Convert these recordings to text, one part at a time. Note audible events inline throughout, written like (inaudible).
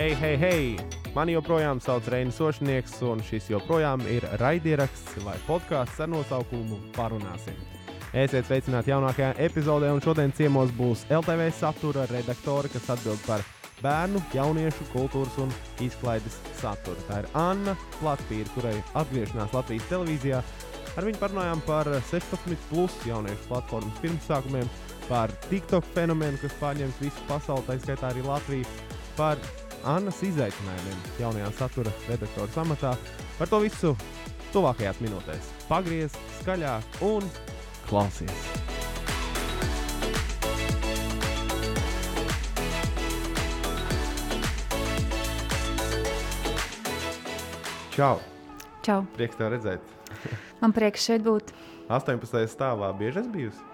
Hei, hei, hei! Mani joprojām sauc Reinis Sošnieks, un šis joprojām ir raidieraksts vai podkāsts ar nosaukumu Parunāsim. Esiet sveicināti jaunākajā epizodē, un šodien ciemos būs LTV satura redaktore, kas atbild par bērnu, jauniešu kultūras un izklaides saturu. Tā ir Anna Latvija, kurai atgriešanās Latvijas televīzijā. Ar viņu parunājām par 16 plus jauniešu platformas pirmsākumiem, par TikTok fenomenu, kas pārņems visu pasauli, tā skaitā arī Latviju, par Annas izaicinājumiem jaunajā satura redaktora amatā. Par to visu tuvākajās minūtēs. Pagriez skaļāk un klausies! Čau! Čau! Prieks tev redzēt! Man prieks šeit būt. 18. stāvā bieži esmu bijusi.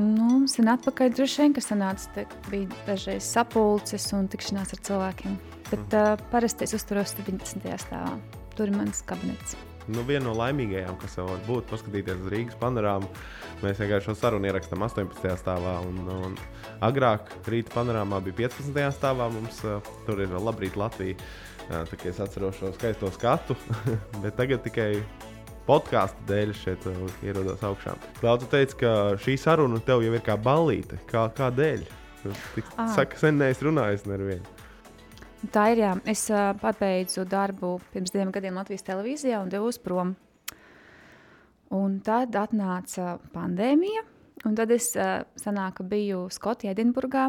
Nu, sen atpakaļ droši vien, ka sanāca, bija dažreiz sapulces un tikšanās ar cilvēkiem. Bet mm. uh, parasti es uzturos 17. stāvā. Tur ir mans kabinets. Nu, viena no laimīgajām, kas var būt, paskatīties uz Rīgas panorāmu. Mēs vienkārši šo sarunu ierakstām 18. stāvā. Un, un agrāk rīta panorāmā bija 15. stāvā. Mums uh, tur ir labrīt Latvija. Uh, tā kā es atceros šo skaisto skatu, (laughs) bet tagad tikai podkāstu dēļ šeit uh, ierodos augšā. Klauds teica, ka šī saruna tev jau ir kā ballīte. Kā, kādēļ? Tik, Ah. saka, sen neesmu runājis nevienu. Tā ir. Jā. Es uh, pabeidzu darbu pirms diviem gadiem Latvijas televīzijā un devos prom. Un tad atnāca pandēmija, un tad es uh, sanāku, biju Skotijā, Edinburgā.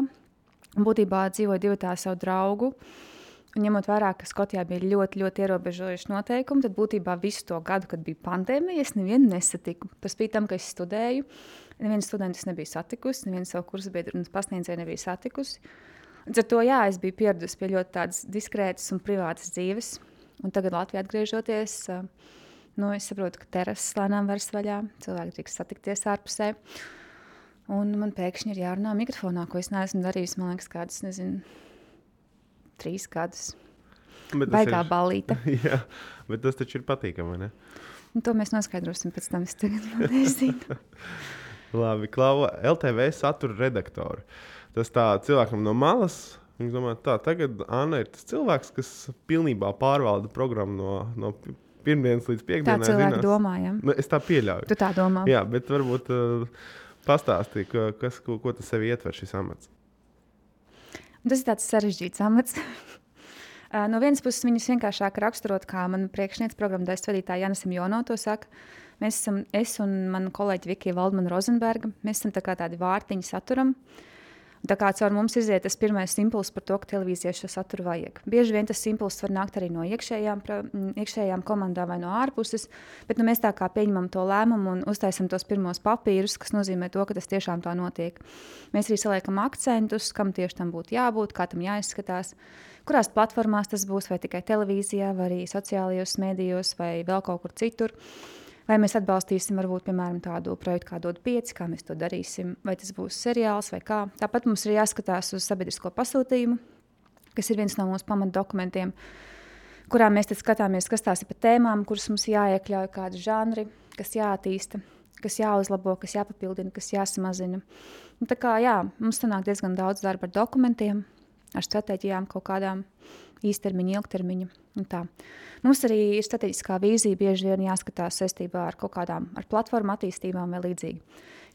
Būtībā dzīvoju divu tādu savu draugu. Un ņemot vērā, ka Skotijā bija ļoti, ļoti ierobežojuši noteikumi, tad būtībā visu to gadu, kad bija pandēmija, es nevienu nesatiku. Par spīti tam, ka es studēju, nevienu studentu es nebiju satikusi, nevienu savu kursu biedru un pasniedzēju nebiju satikusi. Līdz ar to jā, es biju pieradusi pie ļoti diskrētas un privātas dzīves. Un tagad, Latvijā atgriežoties, nu, es saprotu, ka terases lēnām vairs vaļā, cilvēki drīkst satikties ārpusē. Un man pēkšņi ir jārunā mikrofonā, ko es neesmu darījusi, man liekas, kādas, nezinu, trīs gadus. Baigā ir- balīta. (laughs) Jā, bet tas taču ir patīkami. ne? Un to mēs noskaidrosim pēc tam. Es tagad vēl (laughs) nezinu. Labi, Klauva, LTV satura redaktore. Tas tā cilvēkam no malas. Viņš domā, tā tagad Anna ir tas cilvēks, kas pilnībā pārvalda programmu no, no pi- pirmdienas līdz Tā piekdienai. cilvēki zinās. domājam. Nu, es tā pieļauju. Tu tā domā? Jā, bet varbūt uh, pastāstīja, ka, kas, ko, ko tas sev ietver šis amats. Un Tas ir tāds sarežģīts amats. Ā, (laughs) no vienas puses, viņus vienkāršāk raksturot, kā mana priekšniece, programmas vadītāja Jana Simjono to saka. Mēs esam, es un mana kolēģe Vikija Valdmana Rozenberga, mēs esam tā tādi vārtiņi saturam. Un Tā kā caur mums iziet tas pirmais impulss par to, ka televīzijai šo saturu vajag. Bieži vien tas impulss var nākt arī no iekšējām, iekšējām komandām vai no ārpuses, bet nu, mēs tā kā pieņemam to lēmumu un uztaisam tos pirmos papīrus, kas nozīmē to, ka tas tiešām tā notiek. Mēs arī saliekam akcentus, kam tieši tam būtu jābūt, kā tam jāizskatās, kurās platformās tas būs, vai tikai televīzijā, vai arī sociālajos mēdījos, vai vēl kaut kur citur. Vai mēs atbalstīsim, varbūt, piemēram, tādu projektu, kā dod pieci, kā mēs to darīsim, vai tas būs seriāls vai kā. Tāpat mums ir jāskatās uz sabiedrisko pasūtījumu, kas ir viens no mūsu pamatdokumentiem, kurā mēs skatāmies, kas tās ir par tēmām, kuras mums jāiekļauj, kādi žanri, kas jāattīsta, kas jāuzlabo, kas jāpapildina, kas jāsamazina. Un tā kā jā, mums sanāk diezgan daudz darba ar dokumentiem, ar stratēģijām, kaut kādām īstermiņa, ilgtermiņa. Mums arī ir strateģiskā vīzija, bieži vien jāskatās saistībā ar kaut kādām ar platformu attīstībām vai līdzīgi.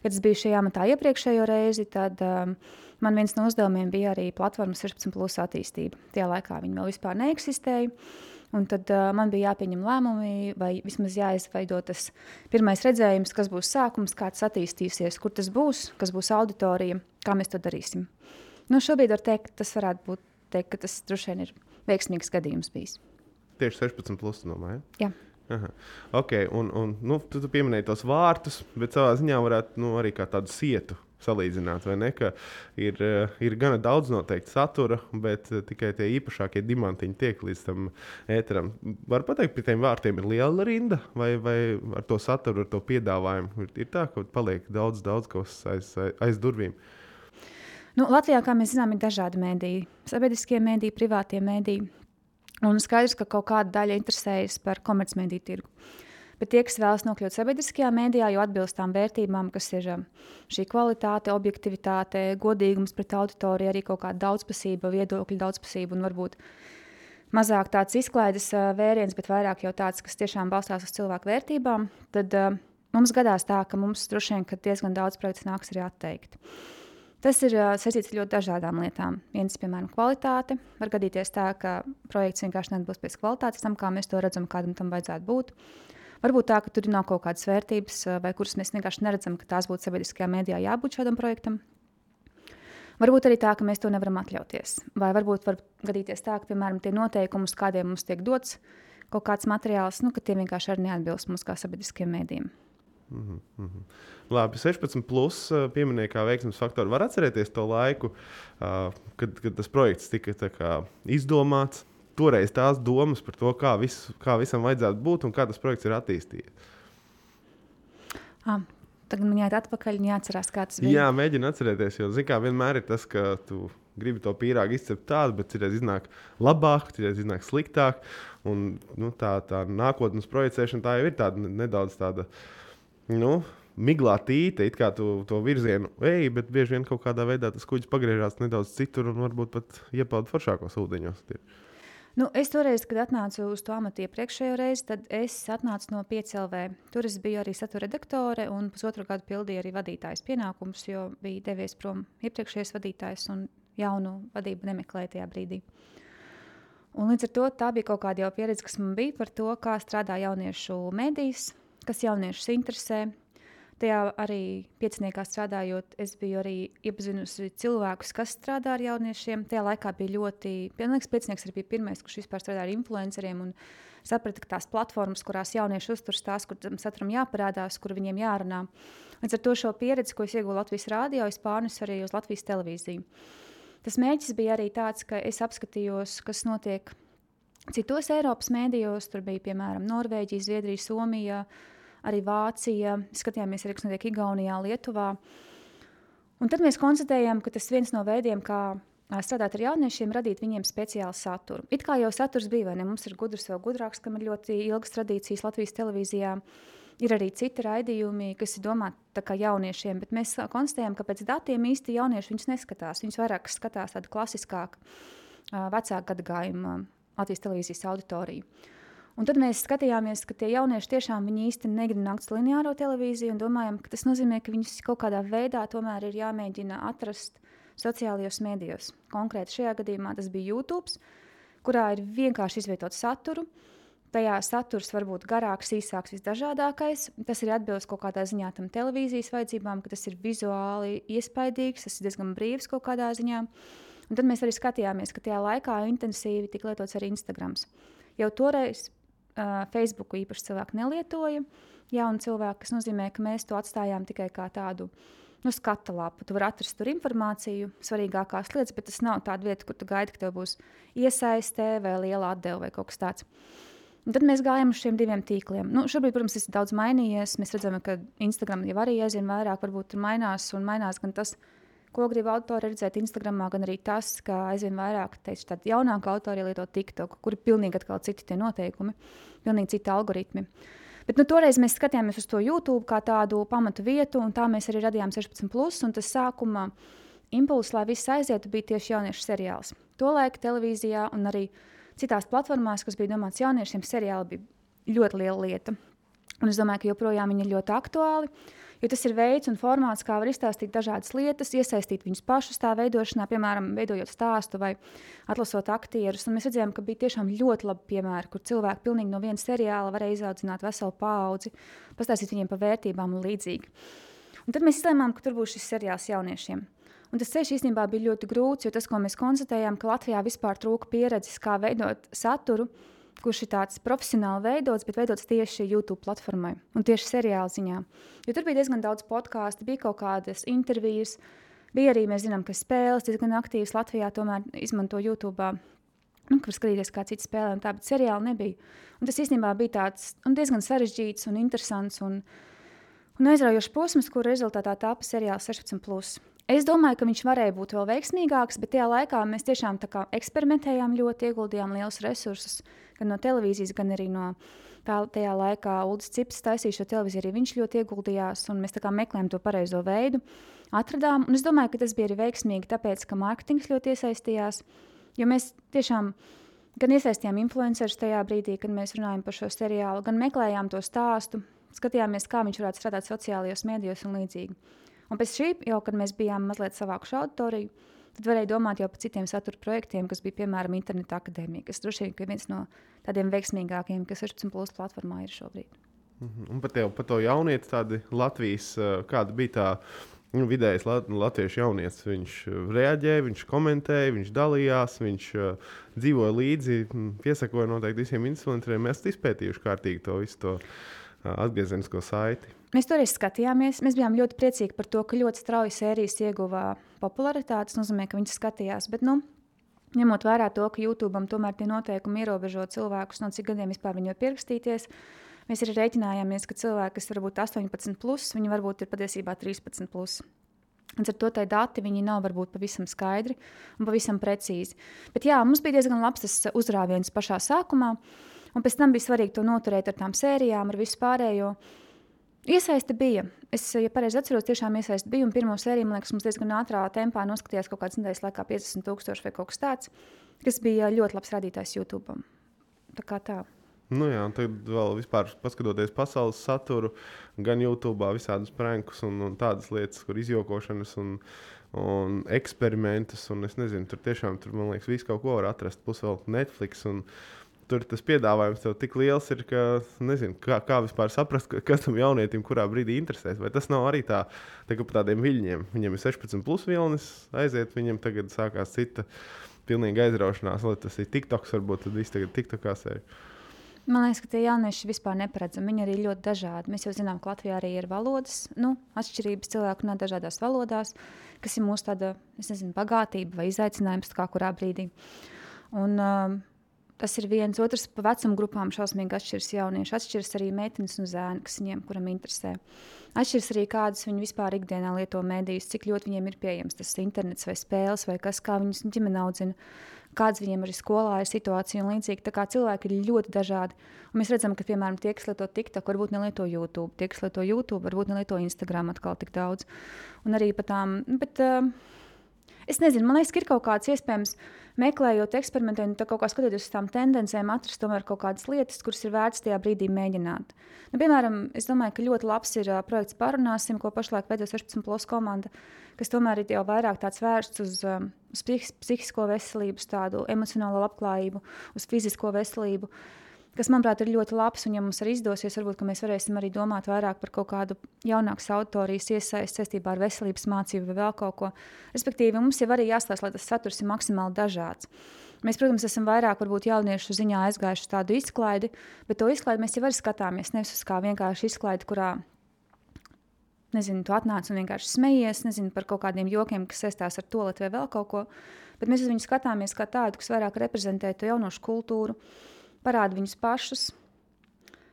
Kad es biju šajā matā iepriekšējo reizi, tad um, man viens no uzdevumiem bija arī platformas 16 plus attīstība. Tajā laikā viņa vēl vispār neeksistēja. Un tad uh, man bija jāpieņem lēmumi, vai vismaz jāizveido tas pirmais redzējums, kas būs sākums, kā tas attīstīsies, kur tas būs, kas būs auditorija, kā mēs to darīsim. Nu, šobrīd var teikt, tas varētu būt, teikt, ka tas droši vien ir veiksmīgs gadījums bijis. Tieši 16, plus, domāju. Jā. Aha. Ok, un, un nu, tu, tu pieminēji tos vārtus, bet savā ziņā varētu nu, arī kā tādu sietu salīdzināt, vai ne? Ka ir, eh, ir gana daudz noteikti satura, bet eh, tikai tie īpašākie diamantiņi tiek līdz tam ēteram. Var teikt, pie tiem vārtiem ir liela rinda, vai, vai ar to saturu, ar to piedāvājumu ir, ir tā, ka paliek daudz, daudz kas aiz, aiz, aiz durvīm. Nu, Latvijā, kā mēs zinām, ir dažādi mēdīji. Sabiedriskie mēdīji, privātie mēdīji. Un skaidrs, ka kaut kāda daļa interesējas par komercmediju tirgu. Bet tie, kas vēlas nokļūt sabiedriskajā mēdījā, jau atbilst tām vērtībām, kas ir um, šī kvalitāte, objektivitāte, godīgums pret auditoriju, arī kaut kāda daudzpusība, viedokļu daudzpusība un varbūt mazāk tāds izklaides uh, vēriens, bet vairāk jau tāds, kas tiešām balstās uz cilvēku vērtībām, tad uh, mums gadās tā, ka mums droši vien diezgan daudz projektu nāks arī atteikt. Tas ir saistīts ar ļoti dažādām lietām. Viens, piemēram, kvalitāte. Var gadīties tā, ka projekts vienkārši neatbilst pēc kvalitātes tam, kā mēs to redzam, kādam tam vajadzētu būt. Varbūt tā, ka tur nav kaut kādas vērtības, vai kuras mēs vienkārši neredzam, ka tās būtu sabiedriskajā mēdījā jābūt šādam projektam. Varbūt arī tā, ka mēs to nevaram atļauties. Vai varbūt var gadīties tā, ka, piemēram, tie noteikumi, kādiem mums tiek dots kaut kāds materiāls, nu, ka tie vienkārši arī neatbilst mums kā sabiedriskiem mēdījiem. Mm -hmm. Labi, 16, plus pieminēja kā veiksmes faktoru. Var atcerēties to laiku, kad, kad tas projekts tika kā, izdomāts, toreiz tās domas par to, kā, vis, kā visam vajadzētu būt un kā tas projekts ir attīstījies? Ah, tagad man jāiet atpakaļ un jāatcerās, kā tas bija. Jā, mēģini atcerēties, jo zini, kā vienmēr ir tas, ka tu gribi to pīrāgu izcept tādu, bet citreiz iznāk labāk, citreiz iznāk sliktāk. Un, nu, tā, tā nākotnes projicēšana tā jau ir tāda nedaudz tāda. Nu, Miglā tīte, it kā tu to virzienu ej, bet bieži vien kaut kādā veidā tas kuģis pagriežās nedaudz citur un varbūt pat iepeld foršākos ūdeņos. Ir. Nu, es toreiz, kad atnācu uz to amatu iepriekšējo reizi, tad es atnācu no PCLV. Tur es biju arī satura redaktore un pusotru gadu pildīju arī vadītājas pienākumus, jo bija devies prom iepriekšējais vadītājs un jaunu vadību nemeklēja tajā brīdī. Un līdz ar to tā bija kaut kāda jau pieredze, kas man bija par to, kā strādā jauniešu medijas, kas jauniešus interesē, Tajā arī pieciniekā strādājot, es biju arī iepazinusi cilvēkus, kas strādā ar jauniešiem. Tajā laikā bija ļoti, pienāks piecinieks arī bija pirmais, kurš vispār strādā ar influenceriem. Un saprata, ka tās platformas, kurās jaunieši uzturas, tās, kur saturam jāparādās, kur viņiem jārunā. Līdz ar to šo pieredzi, ko es ieguvu Latvijas rādio, es pārnesu arī uz Latvijas televīziju. Tas mērķis bija arī tāds, ka es apskatījos, kas notiek citos Eiropas mēdījos. Tur bija piemēram Norvēģija, Zviedrija, Somija arī Vācija, skatījāmies arī, kas notiek Igaunijā, Lietuvā. Un tad mēs konstatējām, ka tas viens no veidiem, kā strādāt ar jauniešiem, radīt viņiem speciālu saturu. It kā jau saturs bija, vai ne? Mums ir gudrs, vēl gudrāks, kam ir ļoti ilgas tradīcijas Latvijas televīzijā. Ir arī citi raidījumi, kas ir domāti jauniešiem, bet mēs konstatējam, ka pēc datiem īsti jaunieši viņus neskatās. Viņus vairāk skatās tādu klasiskāku, vecāku gadagājumu Latvijas televīzijas auditoriju. Un tad mēs skatījāmies, ka tie jaunieši tiešām īsti negrib nākt uz lineāro televīziju un domājam, ka tas nozīmē, ka viņus kaut kādā veidā tomēr ir jāmēģina atrast sociālajos mēdījos. Konkrēti šajā gadījumā tas bija YouTube, kurā ir vienkārši izvietot saturu. Tajā saturs var būt garāks, īsāks, visdažādākais. Tas ir atbilst kaut kādā ziņā tam televīzijas vajadzībām, ka tas ir vizuāli iespaidīgs, tas ir diezgan brīvs kaut kādā ziņā. Un tad mēs arī skatījāmies, ka tajā laikā intensīvi tika lietots arī Instagram. Jau toreiz uh, Facebook īpaši cilvēki nelietoja. Jauni cilvēki, kas nozīmē, ka mēs to atstājām tikai kā tādu nu, skata lapu. Tu vari atrast tur informāciju, svarīgākās lietas, bet tas nav tāda vieta, kur tu gaidi, ka tev būs iesaistē vai liela atdeve vai kaut kas tāds. Un tad mēs gājām uz šiem diviem tīkliem. Nu, šobrīd, protams, tas ir daudz mainījies. Mēs redzam, ka Instagram jau arī aizvien vairāk varbūt tur mainās un mainās gan tas, ko grib autori redzēt Instagram, gan arī tas, ka aizvien vairāk teicu, tādi jaunāki autori lieto TikTok, kur ir pilnīgi citi tie noteikumi, pilnīgi citi algoritmi. Bet nu, toreiz mēs skatījāmies uz to YouTube kā tādu pamatu vietu, un tā mēs arī radījām 16. Plus, un tas sākuma impulss, lai viss aizietu, bija tieši jauniešu seriāls. Tolaik televīzijā un arī citās platformās, kas bija domāts jauniešiem, seriāli bija ļoti liela lieta. Un es domāju, ka joprojām viņi ir ļoti aktuāli. Jo tas ir veids un formāts, kā var izstāstīt dažādas lietas, iesaistīt viņus pašus tā veidošanā, piemēram, veidojot stāstu vai atlasot aktierus. Un mēs redzējām, ka bija tiešām ļoti labi piemēri, kur cilvēki pilnīgi no viena seriāla varēja izaudzināt veselu paudzi, pastāstīt viņiem par vērtībām un līdzīgi. Un tad mēs izlēmām, ka tur būs šis seriāls jauniešiem. Un tas ceļš īstenībā bija ļoti grūts, jo tas, ko mēs konstatējām, ka Latvijā vispār trūka pieredzes, kā veidot saturu, kurš ir tāds profesionāli veidots, bet veidots tieši YouTube platformai un tieši seriāla ziņā. Jo tur bija diezgan daudz podkāstu, bija kaut kādas intervijas, bija arī, mēs zinām, ka spēles diezgan aktīvas Latvijā tomēr izmanto YouTube. Nu, kur skatīties, kā cits spēlē, tā, bet seriāli nebija. Un tas īstenībā bija tāds diezgan sarežģīts un interesants un, un aizraujošs posms, kur rezultātā tāpa seriāls 16. Es domāju, ka viņš varēja būt vēl veiksmīgāks, bet tajā laikā mēs tiešām eksperimentējām ļoti, ieguldījām lielus resursus gan no televīzijas, gan arī no tā, tajā laikā Ulris Cips taisīja šo televīziju. Arī viņš ļoti ieguldījās, un mēs meklējām to pareizo veidu. Atradām, un es domāju, ka tas bija arī veiksmīgi, tāpēc, ka mārketings ļoti iesaistījās. Jo mēs tiešām gan iesaistījām influencerus tajā brīdī, kad mēs runājām par šo seriālu, gan meklējām to stāstu, skatījāmies, kā viņš varētu strādāt sociālajos mēdījos un līdzīgi. Un pēc šī, jau kad mēs bijām mazliet savākuši auditoriju, tad varēja domāt jau par citiem satura projektiem, kas bija piemēram Interneta akadēmija, kas droši vien ir viens no tādiem veiksmīgākiem, kas 16 plus platformā ir šobrīd. Mhm. Un par, tev, par to jaunieti, tādi Latvijas, kāda bija tā nu, vidējais latviešu jaunietis. Viņš reaģēja, viņš komentēja, viņš dalījās, viņš uh, dzīvoja līdzi, piesakoja noteikti visiem influenceriem. Mēs esam izpētījuši kārtīgi to visu to uh, atgriezenisko saiti. Mēs toreiz skatījāmies. Mēs bijām ļoti priecīgi par to, ka ļoti strauji sērijas ieguva popularitāti. Tas nozīmē, ka viņi skatījās. Bet, nu, ņemot vērā to, ka YouTube tomēr tie noteikumi ierobežo cilvēkus, no cik gadiem vispār viņi var pierakstīties, mēs arī rēķinājāmies, ka cilvēki, kas varbūt 18, plus, viņi varbūt ir patiesībā 13. Plus. Un ar to tā dati nav varbūt pavisam skaidri un pavisam precīzi. Bet jā, mums bija diezgan labs tas uzrāviens pašā sākumā, un pēc tam bija svarīgi to noturēt ar tām sērijām, ar visu pārējo. Iesaiste bija. Es, ja pareizi atceros, tiešām iesaiste bija. Un pirmo sēriju, man liekas, mums diezgan ātrā tempā noskatījās kaut kādas nedēļas laikā 50,000 vai kaut kas tāds, kas bija ļoti labs rādītājs YouTube. Tā kā tā. Nu jā, tad vēl vispār paskatoties pasaules saturu, gan YouTube, visādus prankus un, un tādas lietas, kur izjokošanas un, un eksperimentus. Un es nezinu, tur tiešām, tur, man liekas, visu kaut ko var atrast. Plus vēl Netflix. Un, tur tas piedāvājums tev tik liels ir, ka nezinu, kā, kā vispār saprast, kas tam jaunietim kurā brīdī interesēs. Vai tas nav arī tā, tā kā par tādiem viļņiem. Viņam ir 16 plus vilnis, aiziet, viņam tagad sākās cita pilnīga aizraušanās, lai tas ir TikToks, varbūt tad viss tagad TikTokā sēž. Man liekas, ka tie jaunieši vispār neparedzami. Viņi arī ļoti dažādi. Mēs jau zinām, ka Latvijā arī ir valodas nu, atšķirības cilvēku runā dažādās valodās, kas ir mūsu tāda, nezinu, bagātība vai izaicinājums kā kurā brīdī. Un, uh, Tas ir viens otrs, pa vecuma grupām šausmīgi atšķiras jaunieši. Atšķiras arī meitenes un zēni, kas viņiem kuram interesē. Atšķiras arī kādas viņi vispār ikdienā lieto mēdījus, cik ļoti viņiem ir pieejams tas internets vai spēles, vai kas, kā viņus ģimene audzina, kādas viņiem arī skolā ir situācija un līdzīgi. Tā kā cilvēki ir ļoti dažādi. Un mēs redzam, ka, piemēram, tie, kas lieto TikTok, varbūt nelieto YouTube, tie, kas lieto YouTube, varbūt nelieto Instagram atkal tik daudz. Un arī pat tām. Bet, uh, Es nezinu, man liekas, ka ir kaut kāds iespējams, meklējot, eksperimentējot, kaut kā skatoties uz tām tendencēm, atrast tomēr kaut kādas lietas, kuras ir vērts tajā brīdī mēģināt. Nu, piemēram, es domāju, ka ļoti labs ir uh, projekts Parunāsim, ko pašlaik veido 16 plus komanda, kas tomēr ir jau vairāk tāds vērsts uz, um, uz psihisko veselību, tādu emocionālo labklājību, uz fizisko veselību. Uh, kas, manuprāt, ir ļoti labs. Un, ja mums arī izdosies, varbūt mēs varēsim arī domāt vairāk par kaut kādu jaunāku autorijas iesaistu saistībā ar veselības mācību vai vēl kaut ko. Respektīvi, mums jau arī jāstāsta, lai tas saturs ir maksimāli dažāds. Mēs, protams, esam vairāk varbūt, jauniešu ziņā aizgājuši tādu izklaidi, bet to izklaidi mēs jau arī skatāmies. Nevis uz kā vienkārši izklaidi, kurā nezinu, tu atnāc un vienkārši smejies nezinu, par kaut kādiem jokiem, kas saistās ar to vai vēl kaut ko. Bet mēs uz viņu skatāmies kā tādu, kas vairāk reprezentē to jaunošu kultūru, parāda viņus pašus.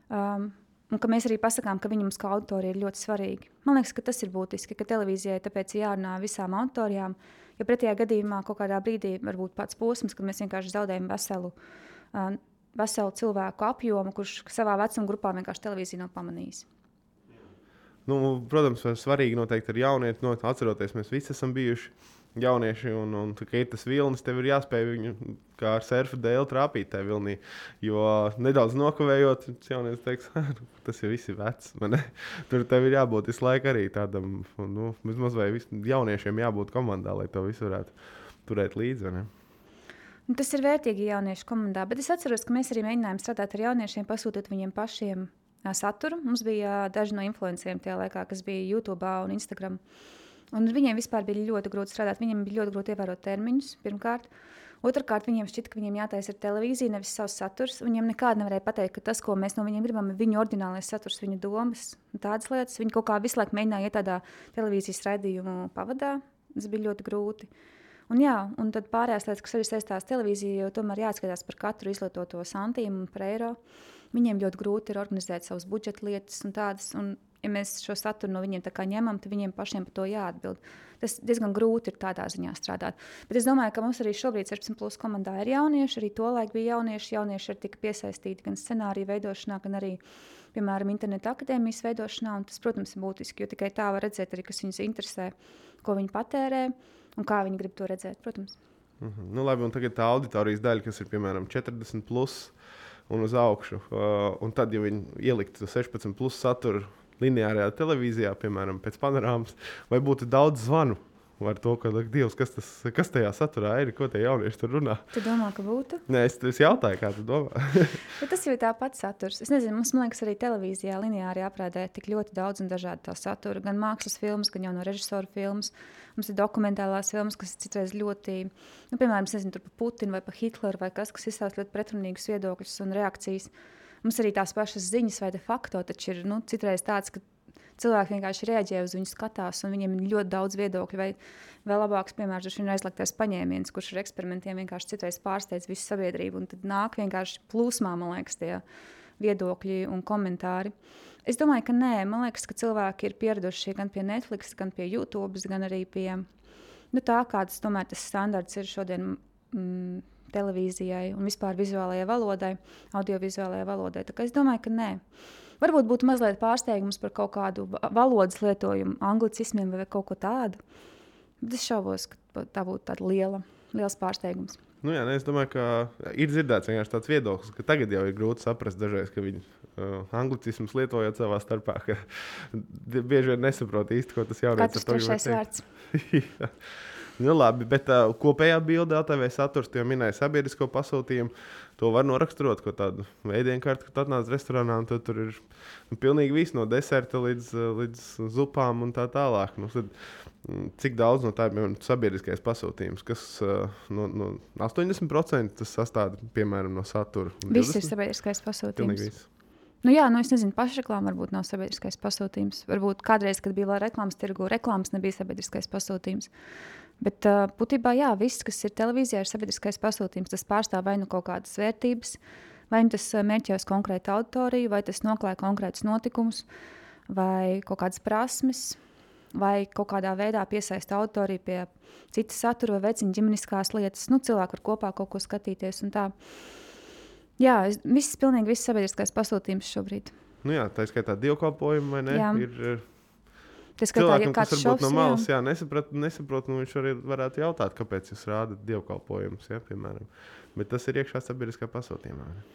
Um, un ka mēs arī pasakām, ka viņam kā autori ir ļoti svarīgi. Man liekas, ka tas ir būtiski, ka televīzijai tāpēc jārunā visām autorijām. Jo pretējā gadījumā kaut kādā brīdī var būt pats posms, kad mēs vienkārši zaudējam veselu, uh, veselu cilvēku apjomu, kurš savā vecuma grupā vienkārši televīziju nav pamanījis. Nu, protams, svarīgi noteikti ir jaunieti. No, atceroties, mēs visi esam bijuši jaunieši, un, un tā, ir tas vilnis, tev ir jāspēj viņu kā ar surfa dēlu trāpīt tajā vilnī. Jo nedaudz nokavējot, jaunietis teiks, tas jau viss ir vecs. (laughs) Tur tev ir jābūt visu laiku arī tādam, nu, vismaz vai vis, jauniešiem jābūt komandā, lai to visu varētu turēt līdzi. Nu, tas ir vērtīgi jauniešu komandā, bet es atceros, ka mēs arī mēģinājām strādāt ar jauniešiem, pasūtīt viņiem pašiem saturu. Mums bija daži no influenceriem tajā laikā, kas bija YouTube un Instagram. Uh, Un viņiem vispār bija ļoti grūti strādāt. Viņiem bija ļoti grūti ievērot termiņus, pirmkārt. Otrakārt, viņiem šķita, ka viņiem jātaisa ir televīzija, nevis savs saturs. Viņiem nekādi nevarēja pateikt, ka tas, ko mēs no viņiem gribam, ir viņu oriģinālais saturs, viņu domas, tādas lietas. Viņi kaut kā visu laiku mēģināja iet tādā televīzijas raidījumu pavadā. Tas bija ļoti grūti. Un, jā, un tad pārējās lietas, kas arī saistās ar televīziju, jau tomēr jāatskatās par katru izlietoto santīmu un par eiro. Viņiem ļoti grūti ir organizēt savus budžeta lietas un tādas. Un ja mēs šo saturu no viņiem ņemam, tad viņiem pašiem par to jāatbild. Tas diezgan grūti ir tādā ziņā strādāt. Bet es domāju, ka mums arī šobrīd 16 plus komandā ir jaunieši. Arī tolaik bija jaunieši. Jaunieši ir tik piesaistīti gan scenāriju veidošanā, gan arī, piemēram, interneta akadēmijas veidošanā. Un tas, protams, ir būtiski, jo tikai tā var redzēt arī, kas viņus interesē, ko viņi patērē un kā viņi grib to redzēt. Protams. Mm -hmm. nu, labi, un tagad tā auditorijas daļa, kas ir piemēram 40 plus un uz augšu. Uh, un tad, ja viņi ieliktu 16 plus saturu lineārajā televīzijā, piemēram, pēc panorāmas, vai būtu daudz zvanu ar to, ka, Dievs, kas, tas, kas tajā saturā ir, ko tie jaunieši tur runā. Tu domā, ka būtu? Nē, es, es jautāju, kā tu domā. (laughs) tas jau ir tāpat saturs. Es nezinu, mums, liekas, arī televīzijā lineāri aprādē tik ļoti daudz un dažādu tā satura. Gan mākslas filmas, gan jau no režisora filmas. Mums ir dokumentālās filmas, kas citreiz ļoti, nu, piemēram, nezinu, par Putinu vai par Hitleru vai kas, kas izstāsta ļoti pretrunīgus viedokļus un reakcijas. Mums arī tās pašas ziņas vai de facto taču ir nu, citreiz tāds, ka cilvēki vienkārši reaģē uz viņu, skatās, un viņiem ir ļoti daudz viedokļu. Vai vēl labāks piemērs ir aizliegtais paņēmiens, kurš ar eksperimentiem vienkārši citreiz pārsteidz visu sabiedrību. Tad nāk vienkārši plūsmā, man liekas, tie viedokļi un komentāri. Es domāju, ka nē, man liekas, ka cilvēki ir pieraduši gan pie Netflix, gan pie YouTube, gan arī pie nu, tā, kāds tomēr tas standarts ir šodien. Mm, televīzijai un vispār vizuālajai valodai, audiovizuālajai valodai. Es domāju, ka nē. Varbūt būtu mazliet pārsteigums par kaut kādu valodas lietojumu, anglicismiem vai kaut ko tādu. Bet es šaubos, ka tā būtu liela, liels pārsteigums. Nu jā, ne, es domāju, ka ir dzirdēts tāds viedoklis, ka tagad jau ir grūti saprast dažreiz, ka viņi uh, anglicismus lietojot savā starpā, (laughs) bieži vien nesaprot īsti, ko tas jaunieks ar to grib teikt. (laughs) Nu, labi, bet uh, kopējā bildē TV saturs, jau minēja sabiedrisko pasūtījumu. To var noraksturot, ko tādu veidienkārtu, kad atnāc restorānā, un tur ir nu, pilnīgi viss no deserta līdz, līdz zupām un tā tālāk. Nu, tad, mm, cik daudz no tā ir sabiedriskais pasūtījums, kas uh, no, no 80% sastāv piemēram no satura? Viss ir sabiedriskais pasūtījums. Nu, jā, nu es nezinu, pašreklāma varbūt nav sabiedriskais pasūtījums. Varbūt kādreiz, kad bija vēl reklāmas tirgu, reklāmas nebija sabiedriskais pasūtījums. Bet uh, būtībā jā, viss, kas ir televīzijā, ir sabiedriskais pasūtījums. Tas pārstāv vai nu kaut kādas vērtības, vai nu tas mērķē uz konkrētu auditoriju, vai tas noklāja konkrētus notikumus, vai kaut kādas prasmes, vai kaut kādā veidā piesaista auditoriju pie citas satura vai veicina ģimeniskās lietas. Nu, cilvēki var kopā kaut ko skatīties. Jā, viss, pilnīgi viss sabiedriskais pasūtījums šobrīd. Nu jā, tā ir skaitā dievkalpojumi, vai ne? Jā. Ir, Tas cilvēkam, kas varbūt no malas jā. Jā, nesaprot, nesaprot nu, viņš arī varētu jautāt, kāpēc jūs rādat dievkalpojumus, ja, piemēram. Bet tas ir iekšā sabiedriskā pasūtījumā. Ne?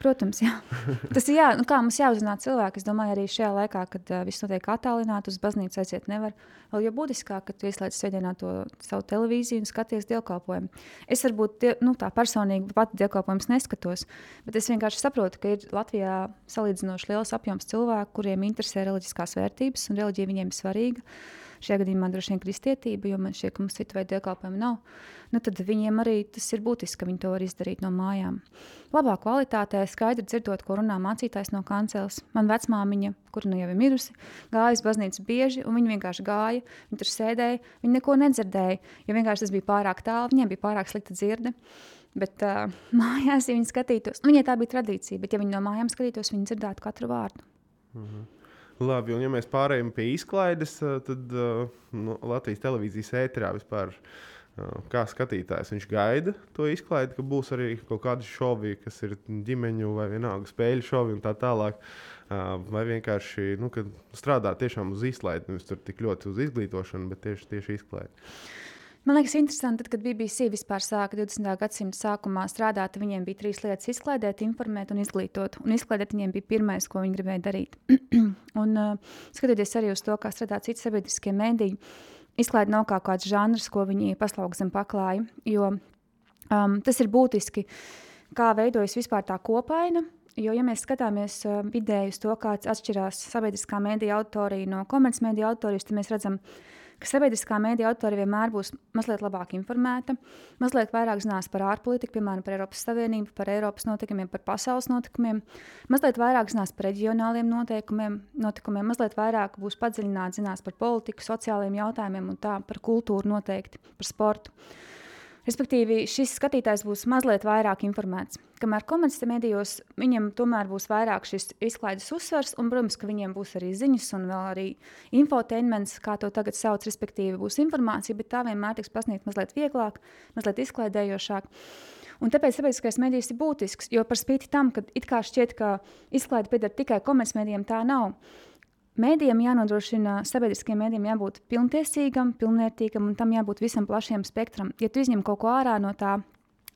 Protams, jā. (laughs) tas ir jā, nu kā mums jāuzrunā cilvēki. Es domāju, arī šajā laikā, kad uh, viss notiek attālināti, uz baznīcu aiziet nevar. Vēl jau būtiskāk, ka tu ieslēdz sēdienā to savu televīziju un skaties dievkalpojumu. Es varbūt die, nu, tā personīgi pati dievkalpojumus neskatos, bet es vienkārši saprotu, ka ir Latvijā salīdzinoši liels apjoms cilvēku, kuriem interesē reliģiskās vērtības un reliģija viņiem ir svarīga. Šajā gadījumā droši vien kristietība, jo man šķiet, ka mums citu veidu dievkalpojumu nav. Nu, tad viņiem arī tas ir būtiski, ka viņi to var izdarīt no mājām. Labā kvalitātē, skaidri dzirdot, ko runā mācītājs no kanceles. Man vecmāmiņa, kur nu jau ir mirusi, gāja uz baznīcu bieži, un viņa vienkārši gāja. Viņa tur sēdēja, viņa neko nedzirdēja, jo vienkārši tas bija pārāk tālu, viņiem bija pārāk slikta dzirde. Bet uh, (laughs) mājās, ja viņi skatītos, nu, viņai tā bija tradīcija, bet ja viņi no mājām skatītos, viņi dzirdētu katru vārdu. Mhm. Labi, un ja mēs pārējām pie izklaides, tad uh, no Latvijas televīzijas ēterā vispār. Uh, kā skatītājs viņš gaida to izklaidi, ka būs arī kaut kādi šovi, kas ir ģimeņu vai vienalga spēļu šovi un tā tālāk. Vai vienkārši nu, strādā tiešām uz izklaidi, nevis tik ļoti uz izglītošanu, bet tieši, tieši izklaidi. Man liekas, interesanti, tad, kad BBC vispār sāka 20. gadsimta sākumā strādāt, viņiem bija trīs lietas - izklaidēt, informēt un izglītot. Un izklaidēt viņiem bija pirmais, ko viņi gribēja darīt. (clears throat) un, uh, skatoties arī uz to, kā strādā citi sabiedriskie mēdīji, izklaide nav kā kāds žanrs, ko viņi paslauc zem paklāja. Jo um, tas ir būtiski, kā veidojas vispār tā kopaina. Jo, ja mēs skatāmies uh, vidēji uz to, kāds atšķirās sabiedriskā mēdīja autorija no komercmediju autorijas, tad mēs redzam, ka ka sabiedriskā mēdīja autori vienmēr būs mazliet labāk informēta, mazliet vairāk zinās par ārpolitiku, piemēram, par Eiropas Savienību, par Eiropas notikumiem, par pasaules notikumiem, mazliet vairāk zinās par reģionāliem noteikumiem, notikumiem, mazliet vairāk būs padziļināti zinās par politiku, sociālajiem jautājumiem un tā par kultūru noteikti, par sportu. Respektīvi, šis skatītājs būs mazliet vairāk informēts. Kamēr komercmedijos viņam tomēr būs vairāk šis izklaides uzsvers, un, protams, ka viņiem būs arī ziņas un vēl arī infotainments, kā to tagad sauc, respektīvi, būs informācija, bet tā vienmēr tiks pasniegta mazliet vieglāk, mazliet izklaidējošāk. Un tāpēc sabiedriskais medijs ir būtisks, jo par spīti tam, ka it kā šķiet, ka izklaide pieder tikai komercmedijiem, tā nav. Mēdījiem jānodrošina, sabiedriskiem mēdījiem jābūt pilntiesīgam, pilnvērtīgam un tam jābūt visam plašiem spektram. Ja tu izņem kaut ko ārā no tā,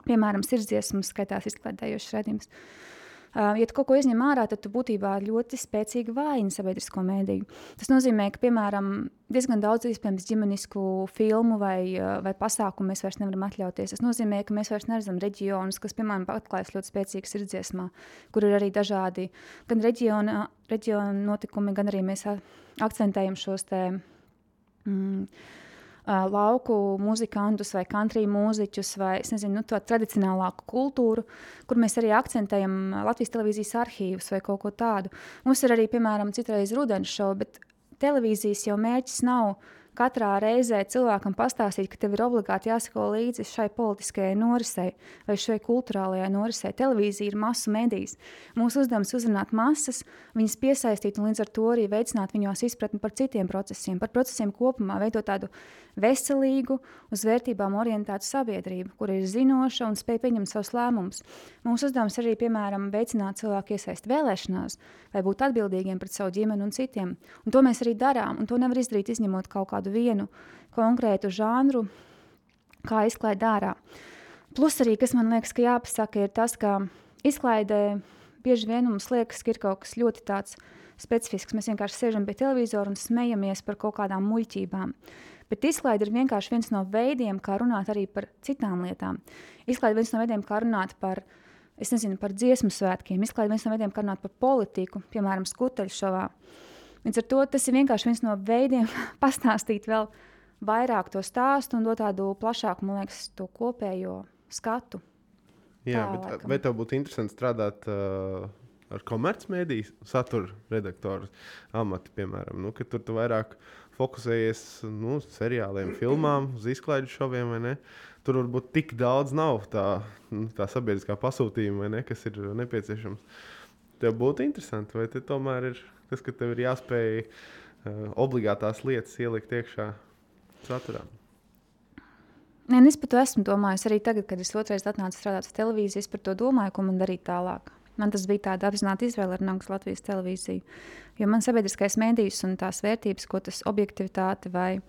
piemēram, sirdsdziesmas, skaitās izklaidējošs redzījums, Uh, ja tu kaut ko izņem ārā, tad tu būtībā ļoti spēcīgi vājini sabiedrisko mēdīju. Tas nozīmē, ka, piemēram, diezgan daudz iespējams ģimenisku filmu vai, vai pasākumu mēs vairs nevaram atļauties. Tas nozīmē, ka mēs vairs neredzam reģionus, kas, piemēram, atklājas ļoti spēcīgas sirdsdziesmā, kur ir arī dažādi gan reģiona, reģiona notikumi, gan arī mēs akcentējam šos te. Mm, uh, lauku muzikantus vai country mūziķus vai nezinu, nu, to tradicionālāku kultūru, kur mēs arī akcentējam Latvijas televīzijas arhīvus vai kaut ko tādu. Mums ir arī, piemēram, citreiz rudens šovi, bet televīzijas jau mērķis nav katrā reizē cilvēkam pastāstīt, ka tev ir obligāti jāsako līdzi šai politiskajai norisei vai šai kultūrālajai norisei. Televīzija ir masu medijas. Mūsu uzdevums ir uzrunāt masas, viņas piesaistīt un līdz ar to arī veicināt viņos izpratni par citiem procesiem, par procesiem kopumā, veidot tādu veselīgu, uz vērtībām orientētu sabiedrību, kur ir zinoša un spēj pieņemt savus lēmumus. Mūsu uzdevums arī, piemēram, veicināt cilvēku iesaist vēlēšanās, vai būt atbildīgiem pret savu ģimeni un citiem. Un to mēs arī darām, un to nevar izdarīt izņemot kaut kādu vienu konkrētu žanru, kā izklaide ārā. Plus arī, kas man liekas, ka jāpasaka, ir tas, ka izklaidē bieži vien mums liekas, ka ir kaut kas ļoti tāds specifisks. Mēs vienkārši sēžam pie televizora un smejamies par kaut kādām muļķībām. Bet izklaide ir vienkārši viens no veidiem, kā runāt arī par citām lietām. Izklaide ir viens no veidiem, kā runāt par, nezinu, par dziesmu svētkiem. Izklaide ir viens no veidiem, kā runāt par politiku, piemēram, skuteļšovā. Līdz ar to tas ir vienkārši viens no veidiem, (laughs) pastāstīt vēl vairāk to stāstu un dot tādu plašāku, man liekas, to kopējo skatu. Jā, tā, bet laikam. vai tev būtu interesanti strādāt uh, ar komercmediju satura redaktoru amatu, piemēram, nu, tur tu vairāk fokusējies nu, uz seriāliem, (clears throat) filmām, uz izklaides šoviem? Tur varbūt tik daudz nav tā, nu, tā sabiedriskā pasūtījuma, ne, kas ir nepieciešams. Tev būtu interesanti, vai te tomēr ir tas, ka tev ir jāspēj uh, obligātās lietas ielikt iekšā saturā? Nē, es par to esmu domājis arī tagad, kad es otrais atnācu strādāt uz televīzijas. Par to domāju, ko man darīt tālāk. Man tas bija tāda apzināta izvēle ar Nāgas Latvijas televīziju. Jo man sabiedriskais mēdījis un tās vērtības, ko tas objektivitāte vai,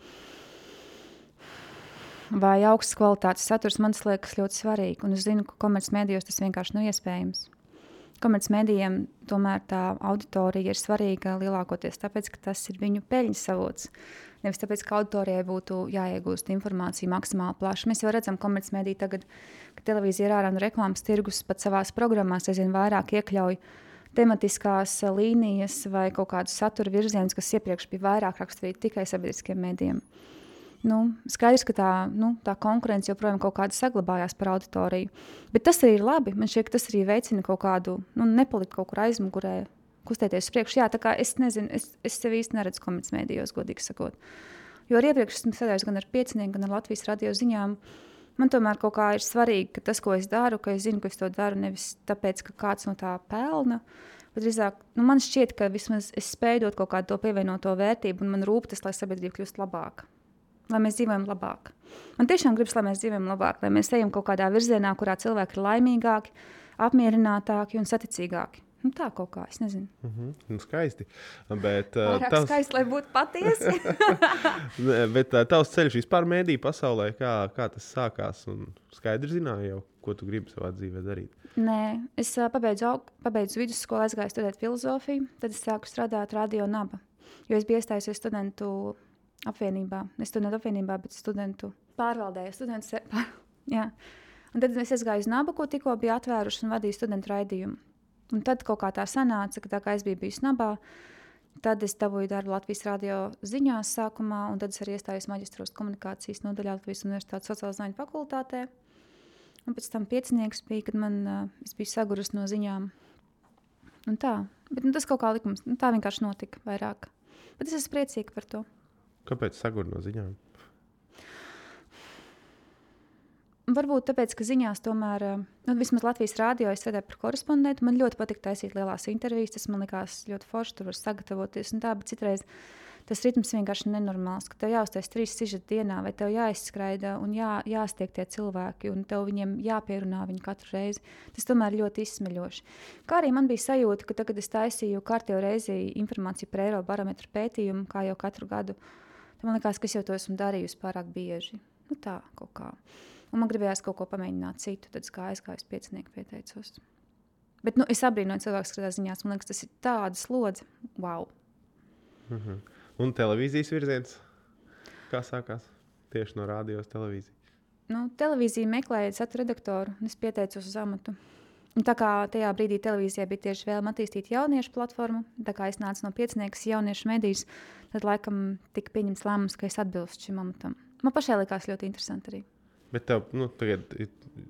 vai augstas kvalitātes saturs, man liekas ļoti svarīgi. Un es zinu, ka komercmedijos tas vienkārši nav iespējams. Komercmedijiem tomēr tā auditorija ir svarīga lielākoties tāpēc, ka tas ir viņu peļņas avots. Nevis tāpēc, ka auditorijai būtu jāiegūst informācija maksimāli plaši. Mēs jau redzam, ka komercmediji tagad, ka televīzija ir ārā no reklāmas tirgus, pat savās programmās aizvien vairāk iekļauj tematiskās līnijas vai kaut kādus satura virzienus, kas iepriekš bija vairāk raksturīti tikai sabiedriskiem mēdījiem. Nu, skaidrs, ka tā, nu, tā konkurence joprojām kaut kāda saglabājās par auditoriju. Bet tas arī ir labi. Man šķiet, ka tas arī veicina kaut kādu, nu, nepalikt kaut kur aizmugurē kustēties uz priekšu. Jā, tā kā es nezinu, es, es sevi īsti neredzu komercmedijos, godīgi sakot. Jo arī iepriekš esmu strādājis gan ar piecinieku, gan ar Latvijas radio ziņām. Man tomēr kaut kā ir svarīgi, ka tas, ko es daru, ka es zinu, ka es to daru nevis tāpēc, ka kāds no tā pelna. Bet drīzāk nu, man šķiet, ka vismaz es spēju dot kaut kādu to pievienoto vērtību, un man rūp tas, lai sabiedrība kļūst labāka. Lai mēs dzīvojam labāk. Man tiešām gribas, lai mēs dzīvojam labāk, lai mēs ejam kaut kādā virzienā, kurā cilvēki ir laimīgāki, apmierinātāki un saticīgāki. Nu, tā kaut kā, es nezinu. Mm -hmm. nu, skaisti. Bet, uh, tavs... skaisti, lai būtu patiesi. (laughs) bet uh, tavs ceļš vispār mēdī pasaulē, kā, kā tas sākās? Un skaidri zināji jau, ko tu gribi savā dzīvē darīt. Nē, es uh, pabeidzu, aug, pabeidzu vidusskolu, aizgāju studēt filozofiju, tad es sāku strādāt radio naba. Jo es biju iestājusies studentu apvienībā, ne studentu apvienībā, bet studentu pārvaldē, pār... Jā. Un tad es aizgāju uz nabu, ko tikko bija atvēruši un vadīju studentu raidījumu. Un tad kaut kā tā sanāca, ka tā kā es biju bijusi nabā, tad es dabūju darbu Latvijas radio ziņās sākumā, un tad es arī iestājos maģistros komunikācijas nodaļā Latvijas Universitātes sociālās zinātņu fakultātē. Un pēc tam piecinieks bija, kad man, uh, es biju sagurus no ziņām. Un tā, bet nu, tas kaut kā likums, nu, tā vienkārši notika vairāk. Bet es esmu priecīga par to. Kāpēc sagur no ziņām? varbūt tāpēc, ka ziņās tomēr, uh, nu, vismaz Latvijas rādio, es strādāju par korespondentu. Man ļoti patīk taisīt lielās intervijas. Tas man likās ļoti forši, tur var sagatavoties un tā, bet citreiz tas ritms vienkārši nenormāls. Tev jāuztais trīs sižeti dienā, vai tev jāizskraida un jā, jāstiek tie cilvēki, un tev viņiem jāpierunā viņu katru reizi. Tas tomēr ļoti izsmeļoši. Kā arī man bija sajūta, ka tagad, kad es taisīju kārtējo reizi informāciju par Eirobarometru pētījumu, kā jau katru gadu, tad man liekas, ka es jau to esmu darījusi pārāk bieži. Nu, tā kaut kā. Un man gribējās kaut ko pamēģināt citu, tad kā aizgāju uz piecinieku pieteicos. Bet nu, es abrīnoju cilvēku, kas skatās ziņās. Man liekas, tas ir tāds slodzi. Wow! Mm -hmm. Un televīzijas virziens, kā sākās tieši no radios televīzijas? Nu, televīzija meklēja satura redaktoru, un es pieteicos uz amatu. Un tā kā tajā brīdī televīzijā bija tieši vēlme attīstīt jauniešu platformu, tā kā es nācu no pieciniekas jauniešu medijas, tad laikam tika pieņemts lēmums, ka es atbilstu šim amatam. Man pašai likās ļoti interesanti arī. Bet tev nu, tagad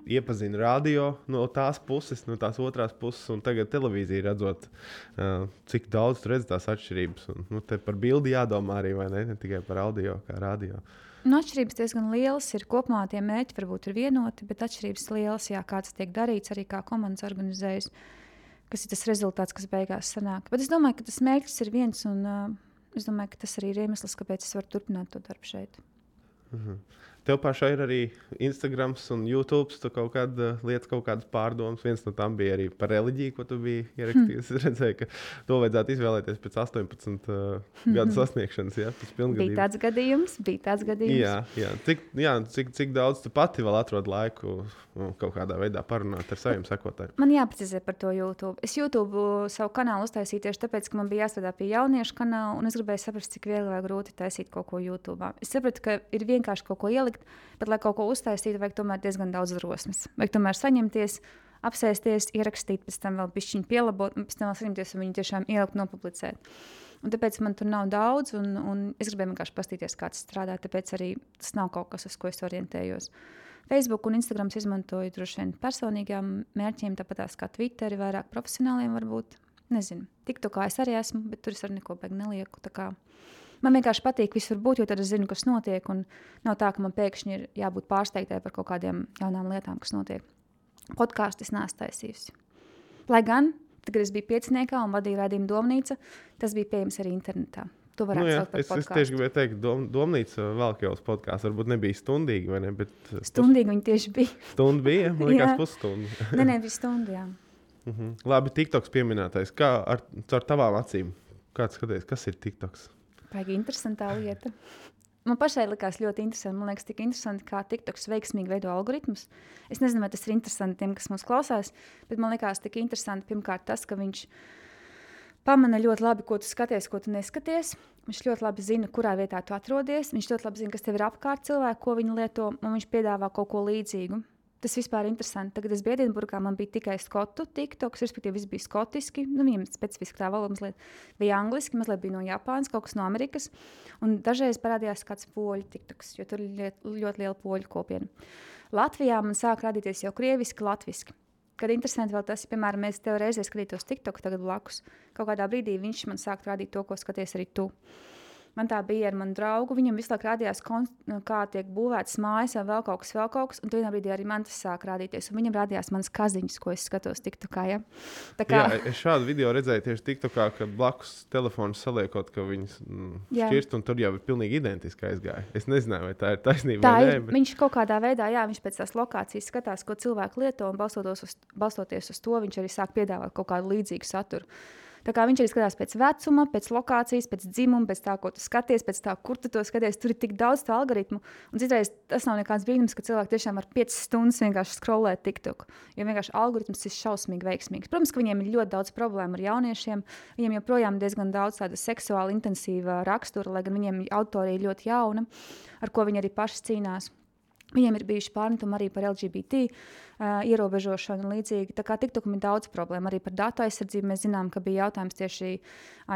iepazina radio no tās puses, no tās otrās puses, un tagad televīzija redzot, uh, cik daudz tur redz tās atšķirības. Un, nu, te par bildi jādomā arī, vai ne, ne tikai par audio, kā radio. Nu, atšķirības diezgan lielas. Ir kopumā tie mērķi varbūt ir vienoti, bet atšķirības lielas, jā, kā tas tiek darīts, arī kā komandas organizējas, kas ir tas rezultāts, kas beigās sanāk. Bet es domāju, ka tas mērķis ir viens, un uh, es domāju, ka tas arī ir iemesls, kāpēc es varu turpināt to darbu šeit. Uh mhm. -huh. Tev pašai ir arī Instagram un YouTube. Tu kaut kāda lieta, kaut kādas pārdomas. Viens no tām bija arī par reliģiju, ko tu biji ierakstījis. Hmm. Es (laughs) redzēju, ka to vajadzētu izvēlēties pēc 18 uh, gadu sasniegšanas. Ja, bija tāds gadījums, bija tāds gadījums. Jā, jā. Cik, jā, cik, cik daudz tu pati vēl atrod laiku nu, kaut kādā veidā parunāt ar saviem sekotājiem? Man jāprecizē par to YouTube. Es YouTube savu kanālu uztaisīju tieši tāpēc, ka man bija jāstrādā pie jauniešu kanāla, un es gribēju saprast, cik viegli vai grūti taisīt kaut ko YouTube. Es sapratu, ka ir vienkārši kaut ko ielikt ielikt, bet, lai kaut ko uztaisītu, vajag tomēr diezgan daudz drosmes. Vajag tomēr saņemties, apsēsties, ierakstīt, pēc tam vēl pišķiņu pielabot, un pēc tam vēl saņemties un viņu tiešām ielikt, nopublicēt. Un tāpēc man tur nav daudz, un, un es gribēju vienkārši paskatīties, kā tas strādā. Tāpēc arī tas nav kaut kas, uz ko es orientējos. Facebook un Instagram izmantoju droši vien personīgiem mērķiem, tāpat kā Twitter, vairāk profesionāliem varbūt. Nezinu, tik to kā es arī esmu, bet tur es arī neko beigtu nelieku. Man vienkārši patīk visur būt, jo tad es zinu, kas notiek. Nav tā, ka man pēkšņi ir jābūt pārsteigtai par kaut kādām jaunām lietām, kas notiek. Podkāstu es neesmu taisījusi. Lai gan, kad es biju pieciniekā un vadīju rādījumu domnīcu, tas bija pieejams arī internetā. To varētu nu, jā, es, podcastu. es tieši gribēju teikt, dom, domnīca vēl jau uz podkāstu. Varbūt nebija stundīgi, vai ne? Bet, uh, stundīgi viņi tieši bija. (laughs) Stunda bija, man (laughs) liekas, pusstunda. (laughs) nē, nē, bija stunda. -huh. Labi, TikToks pieminētais. Kā ar, ar tavām acīm? Kāds skaties, kas ir TikToks? Baigi interesantā lieta. Man pašai likās ļoti interesanti. Man liekas, tik interesanti, kā TikToks veiksmīgi veido algoritmus. Es nezinu, vai tas ir interesanti tiem, kas mūs klausās, bet man liekas, tik interesanti pirmkārt tas, ka viņš pamana ļoti labi, ko tu skaties, ko tu neskaties. Viņš ļoti labi zina, kurā vietā tu atrodies. Viņš ļoti labi zina, kas tev ir apkārt, cilvēku, ko viņi lieto, un viņš piedāvā kaut ko līdzīgu. Tas vispār ir interesanti. Tagad es biju Edinburgā, man bija tikai skotu tiktoks, respektīvi viss bija skotiski. Nu, viņam specifiski tā valoda mazliet bija angliski, mazliet bija no Japānas, kaut kas no Amerikas. Un dažreiz parādījās kāds poļu tiktoks, jo tur ir ļoti, liela poļu kopiena. Latvijā man sāk rādīties jau krieviski, latviski. Kad interesanti vēl tas, piemēram, mēs tev reizē skatītos TikTok tagad blakus, kaut kādā brīdī viņš man sāk rādīt to, ko skaties arī tu. Man tā bija ar manu draugu. Viņam visu laiku rādījās, kā tiek būvētas mājas, vai vēl kaut kas, vēl kaut kas. Un vienā brīdī arī man tas sāk rādīties. Un viņam rādījās manas kaziņas, ko es skatos TikTokā. Ja? Tā kā... Jā, es šādu video redzēju tieši TikTokā, kad blakus telefons saliekot, ka viņas mm, šķirst, un tur jau ir pilnīgi identiski aizgāja. Es nezināju, vai tā ir taisnība. Tā ir. Nē, bet... Viņš kaut kādā veidā, jā, viņš pēc tās lokācijas skatās, ko cilvēki lieto, un balstoties uz, balstoties uz to, viņš arī sāk piedāvāt kaut kādu līdzīgu saturu. Tā kā viņš arī skatās pēc vecuma, pēc lokācijas, pēc dzimuma, pēc tā, ko tu skaties, pēc tā, kur tu to skaties. Tur ir tik daudz to algoritmu. Un citreiz tas nav nekāds brīnums, ka cilvēki tiešām var 5 stundas vienkārši skrolēt TikTok. Jo vienkārši algoritms ir šausmīgi veiksmīgs. Protams, ka viņiem ir ļoti daudz problēmu ar jauniešiem. Viņiem joprojām diezgan daudz tāda seksuāli intensīva rakstura, lai gan viņiem autorija ir ļoti jauna, ar ko viņi arī paši cīnās. Viņiem ir bijuši pārmetumi arī par LGBT uh, ierobežošanu un līdzīgi. Tā kā TikTokam ir daudz problēmu. Arī par datu aizsardzību mēs zinām, ka bija jautājums tieši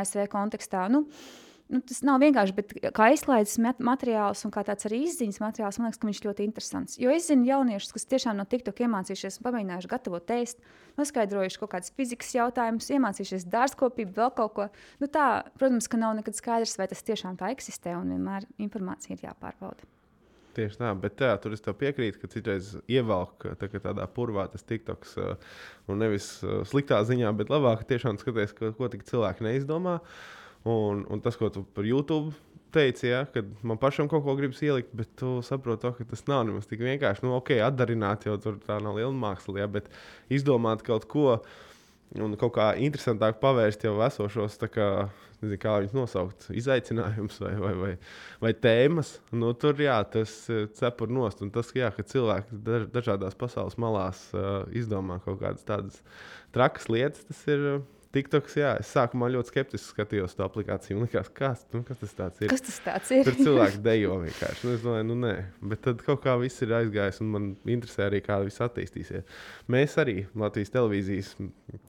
ASV kontekstā. Nu, nu, tas nav vienkārši, bet kā izklaides materiāls un kā tāds arī izziņas materiāls, man liekas, ka viņš ļoti interesants. Jo es zinu jauniešus, kas tiešām no TikTok iemācījušies, pamēģinājuši gatavot tēst, noskaidrojuši kaut kādus fizikas jautājumus, iemācījušies dārzkopību, vēl kaut ko. Nu, tā, protams, ka nav nekad skaidrs, vai tas tiešām tā eksistē un vienmēr informācija ir jāpārbauda. Tieši tā, bet tā, tur es piekrītu, ka citreiz ievelk tā, tādā purvā tas tiktoks, uh, un nevis uh, sliktā ziņā, bet labāk tiešām skaties, ko, ko cilvēki neizdomā. Un, un tas, ko tu par YouTube teici, ja, kad man pašam kaut ko gribas ielikt, bet tu saproti, to, ka tas nav nemaz tik vienkārši. Nu, ok, atdarināt jau tur tā nav liela māksla, ja, bet izdomāt kaut ko un kaut kā interesantāk pavērst jau esošos, kā, nezinu, kā viņus nosaukt, izaicinājumus vai, vai, vai, vai tēmas. Nu, tur jā, tas eh, cepur nost. Un tas, jā, ka cilvēki dažādās pasaules malās uh, izdomā kaut kādas tādas trakas lietas, tas ir. Uh, TikToks, jā, es sākumā ļoti skeptiski skatījos to aplikāciju. Man liekas, kas, nu, kas tas ir? Kas tas ir? Tur cilvēki (laughs) dejo vienkārši. Nu, es domāju, nu nē, bet tad kaut kā viss ir aizgājis, un man interesē arī, kā viss attīstīsies. Mēs arī Latvijas televīzijas,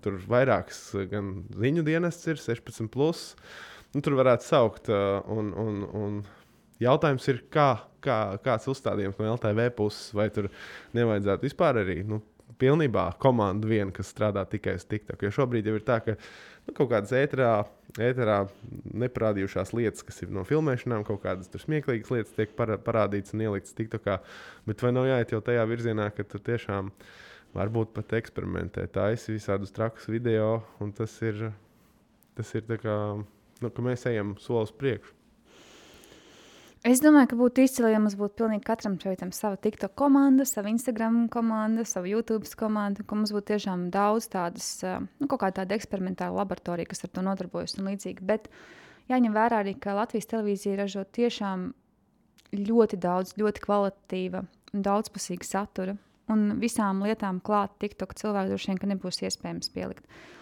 tur vairākas gan ziņu dienests ir 16. Plus, nu, tur varētu saukt. Un, un, un jautājums ir, kā, kā, kāds uzstādījums no LTV puses, vai tur nevajadzētu vispār arī. Nu, pilnībā komanda viena, kas strādā tikai uz TikTok. Jo šobrīd jau ir tā, ka nu, kaut kādas ēterā, ēterā neparādījušās lietas, kas ir no filmēšanām, kaut kādas smieklīgas lietas tiek parādītas un ieliktas TikTokā. Bet vai nav jāiet jau tajā virzienā, ka tu tiešām varbūt pat eksperimentē, taisi visādus trakus video, un tas ir, tas ir kā, nu, ka mēs ejam solis priekšu. Es domāju, ka būtu izcili, ja mums būtu pilnīgi katram šeit sava TikTok komanda, sava Instagram komanda, sava YouTube komanda, ka mums būtu tiešām daudz tādas, nu, kaut kā tāda eksperimentāla laboratorija, kas ar to nodarbojas un līdzīgi. Bet jāņem vērā arī, ka Latvijas televīzija ražo tiešām ļoti daudz, ļoti kvalitatīva un daudzpusīga satura. Un visām lietām klāt TikTok cilvēku droši vien nebūs iespējams pielikt.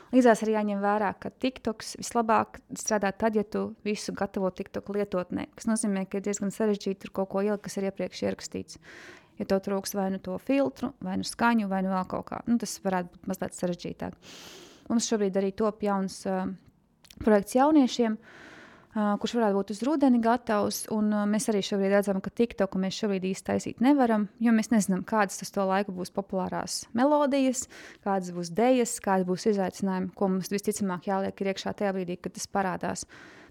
Līdzās arī jāņem vērā, ka TikToks vislabāk strādā tad, ja tu visu gatavo TikTok lietotnē, kas nozīmē, ka ir diezgan sarežģīti tur kaut ko ielikt, kas ir iepriekš ierakstīts. Ja to trūks vai nu to filtru, vai nu skaņu, vai nu vēl kaut kā, nu, tas varētu būt mazliet sarežģītāk. Mums šobrīd arī top jauns uh, projekts jauniešiem. Uh, kurš varētu būt uz rudeni gatavs. Un, uh, mēs arī šobrīd redzam, ka TikToku mēs šobrīd īsti taisīt nevaram, jo mēs nezinām, kādas tas to laiku būs populārās melodijas, kādas būs dejas, kādas būs izaicinājumi, ko mums visticamāk jāliek iekšā tajā brīdī, kad tas parādās.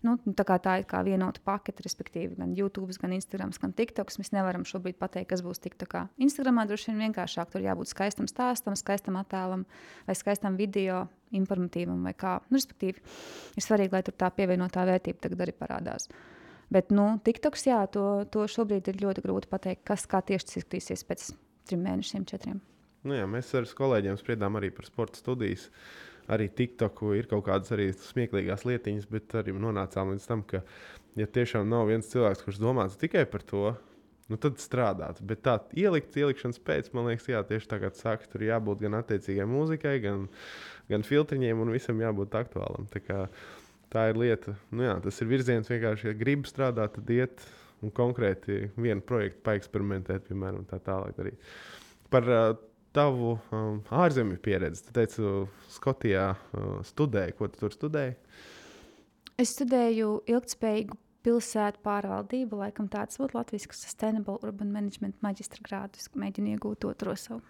Nu, tā, tā ir kā vienota pakete, respektīvi, gan YouTube, gan Instagram, gan TikTok. Mēs nevaram šobrīd pateikt, kas būs TikTokā. Instagramā droši vien vienkāršāk tur jābūt skaistam stāstam, skaistam attēlam vai skaistam video, informatīvam vai kā. Nu, respektīvi, ir svarīgi, lai tur tā pievienotā vērtība tagad arī parādās. Bet, nu, TikToks, jā, to, to šobrīd ir ļoti grūti pateikt, kas tieši izskatīsies pēc trim mēnešiem, četriem. Nu jā, mēs ar kolēģiem spriedām arī par sporta studijas. Arī TikToku ir kaut kādas arī smieklīgās lietiņas, bet arī nonācām līdz tam, ka, ja tiešām nav viens cilvēks, kurš domāts tikai par to, nu tad strādāt. Bet tā ielikt, ielikšanas pēc, man liekas, jā, tieši tā kā tu saki, tur jābūt gan attiecīgai mūzikai, gan, gan filtriņiem un visam jābūt aktuālam. Tā, kā, tā ir lieta, nu jā, tas ir virziens vienkārši, ja gribi strādāt, tad iet un konkrēti vienu projektu paeksperimentēt, piemēram, tā tālāk darīt. Par uh, tavu um, ārzemju pieredzi. Tu teici, Skotijā uh, studēji. Ko tu tur studēji? Es studēju ilgspējīgu pilsētu pārvaldību. Laikam tāds būtu Latvijas Sustainable Urban Management maģistra grādus. Mēģinu iegūt otro savu.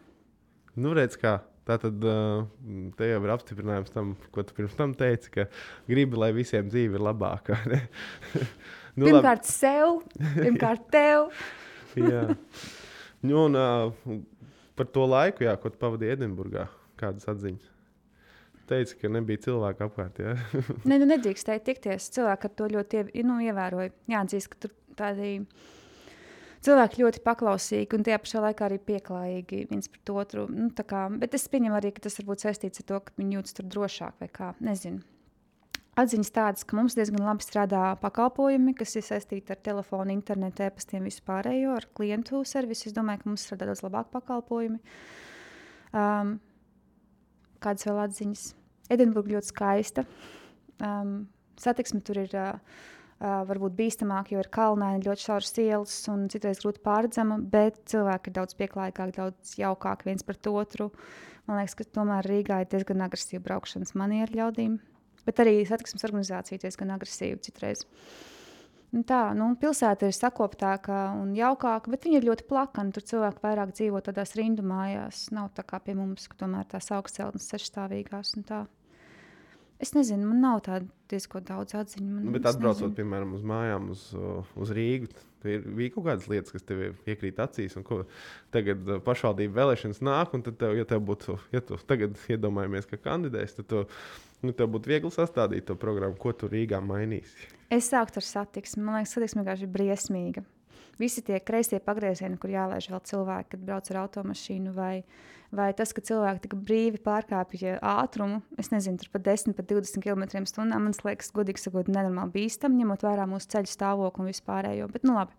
Nu, redz, kā. Tā tad te jau ir apstiprinājums tam, ko tu pirms tam teici, ka gribi, lai visiem dzīve ir labāka. (laughs) nu, pirmkārt, labi. sev, pirmkārt, tev. (laughs) Jā. Nu, un, uh, par to laiku, jā, ko pavadīji Edinburgā. Kādas atziņas? Teica, ka nebija cilvēku apkārt. (laughs) Nē, nu nedrīkstēja tikties. Cilvēki to ļoti nu, ievēroja. Jāatzīst, ka tur tādi cilvēki ļoti paklausīgi un tajā pašā laikā arī pieklājīgi viens pret otru. Nu, kā, bet es pieņemu arī, ka tas varbūt saistīts ar to, ka viņi jūtas tur drošāk vai kā. Nezinu atziņas tādas, ka mums diezgan labi strādā pakalpojumi, kas ir saistīti ar telefonu, internetu, e-pastiem, visu pārējo, ar klientu servisu. Es domāju, ka mums strādā daudz labāk pakalpojumi. Um, kādas vēl atziņas? Edinburgha ļoti skaista. Um, satiksme tur ir uh, varbūt bīstamāka, jo ir kalnaini, ļoti šauras ielas un citreiz grūti pārredzama, bet cilvēki ir daudz pieklājīgāki, daudz jaukāki viens pret otru. Man liekas, ka tomēr Rīgā ir diezgan agresīva braukšanas maniera ļaudīm bet arī satiksmes organizācija diezgan agresīva citreiz. Un tā nu, pilsēta ir sakoptāka un jaukāka, bet viņa ir ļoti plakana. Tur cilvēki vairāk dzīvo tādās rindu mājās. Nav tā kā pie mums, ka tomēr tās augstceltnes sešstāvīgās. Es nezinu, man nav tāda diezgan daudz atziņu. Man, Nu, bet atbraucot, nezinu. piemēram, uz mājām, uz, uh, uz Rīgu, tur bija kaut kādas lietas, kas tev iekrīt acīs. un ko Tagad uh, pašvaldību vēlēšanas nāk, un tad, tev, ja tev būtu, ja tu tagad iedomājamies, ka kandidēs, tad tu, nu, tev būtu viegli sastādīt to programmu, ko tu Rīgā mainīsi. Es sāktu ar satiksmi. Man liekas, satiksme vienkārši ir briesmīga. Visi tie kreisie pagriezieni, kur jālaiž vēl cilvēki, kad brauc ar automašīnu, vai, vai tas, ka cilvēki tik brīvi pārkāpja ātrumu, es nezinu, pat 10, pat 20 km/h. Man liekas, godīgi sakot, nenormāli bīstami, ņemot vērā mūsu ceļu stāvokli un vispārējo. Bet, nu, labi.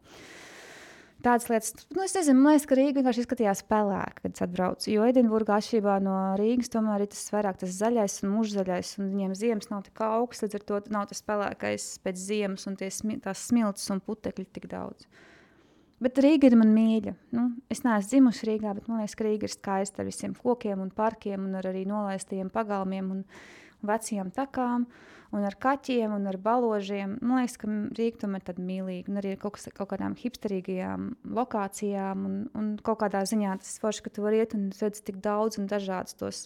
Tādas lietas, nu, es nezinu, man liekas, ka Rīga vienkārši izskatījās pelēka, kad es atbraucu. Jo Edinburgā atšķirībā no Rīgas, tomēr ir tas vairāk tas zaļais un mūžzaļais, un viņiem ziemas nav tik augsts, līdz ar to nav tas pelēkais pēc ziemas, un tie, smi- tās smilts un putekļi tik daudz. Bet Rīga ir man mīļa. Nu, es neesmu dzimusi Rīgā, bet man liekas, ka Rīga ir skaista ar visiem kokiem un parkiem, un ar arī nolaistajiem pagalmiem un vecajām takām, un ar kaķiem un ar baložiem. Man liekas, ka Rīga tomēr ir mīlīga, un arī ar kaut, kas, kaut kādām hipsterīgajām lokācijām, un, un kaut kādā ziņā tas ir forši, ka tu vari iet un redz tik daudz un dažādus tos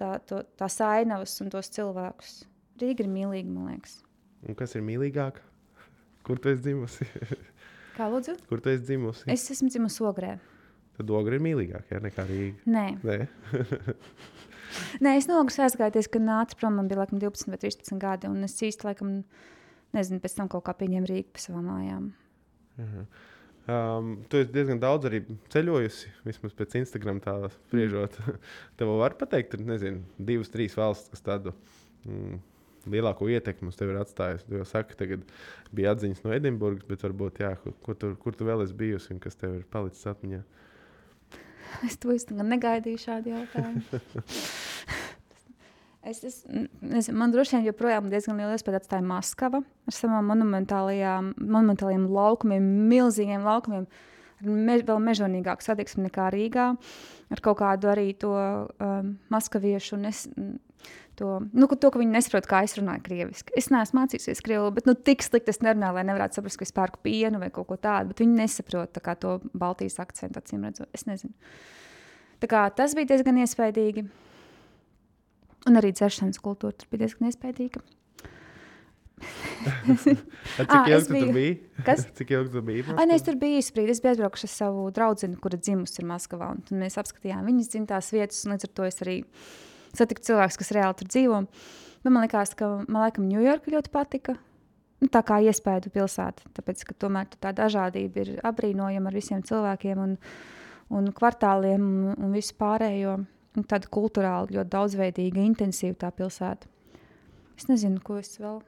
tā, to, tās ainavas un tos cilvēkus. Rīga ir mīlīga, man liekas. Un kas ir mīļākāk? Kur tu esi dzimusi? (laughs) Kā lūdzu? Kur tu esi dzimusi? Es esmu dzimusi ogrē. Tad Ogra ir mīļākā nekā Rīga. Nē, Nē, Nē es nogāju aizgājos, kad nāca prom. Man bija laikam 12 vai 13 gadi. Un es īsti laikam, nezinu, pēc tam kaut kā pieņēmu Rīgu pa savām mājām. um, tu esi diezgan daudz arī ceļojusi. Vismaz pēc Instagram tā spriežot. (laughs) Tev var pateikt, ir nezinu, divas, trīs valstis, kas tādu. Mm, Lielāko ietekmi uz tevi ir atstājusi. Tu jau saki, tagad bija atziņas no Edinburgas, bet varbūt, jā, kur, kur, tu, kur tu vēl esi bijusi un kas tev ir palicis atmiņā. Es to īstenībā negaidīju šādu jautājumu. (laughs) es, es, nezinu, man droši vien joprojām diezgan liela iespēja atstāja Maskava ar savām monumentālajām, monumentālajiem laukumiem, milzīgiem laukumiem. ar Me, vēl mežonīgāku satiksmi nekā Rīgā, ar kaut kādu arī to um, maskaviešu. Nes, to, nu, to, ka viņi nesaprot, kā es runāju krieviski. Es neesmu mācījusies krievu, bet nu, tik slikti es nerunāju, lai nevarētu saprast, ka es pērku pienu vai kaut ko tādu. Bet viņi nesaprot tā kā, to Baltijas akcentu, acīm redzot. Es nezinu. Tā kā, tas bija diezgan iespaidīgi. Un arī dzeršanas kultūra bija diezgan iespaidīga. (laughs) Cik ilgi tu biju- biji? Kas? (laughs) Cik ilgi tu biji? Ai, nē, es tur biju īstenībā. Es biju aizbraukusi ar savu draugu, kura dzimusi ir Maskavā. un Mēs apskatījām viņas dzimtās vietas, un līdz ar to es arī satiku cilvēkus, kas reāli tur dzīvo. Bet man liekas, ka man laikam Ņujorka ļoti patika. Nu, tā kā iespēja pilsēta, tāpēc ka tomēr tā dažādība ir apbrīnojama ar visiem cilvēkiem un, un kvartāliem un, un visu pārējo. Un tāda kultūrāli ļoti daudzveidīga, intensīva tā pilsēta. Es nezinu, ko es vēl.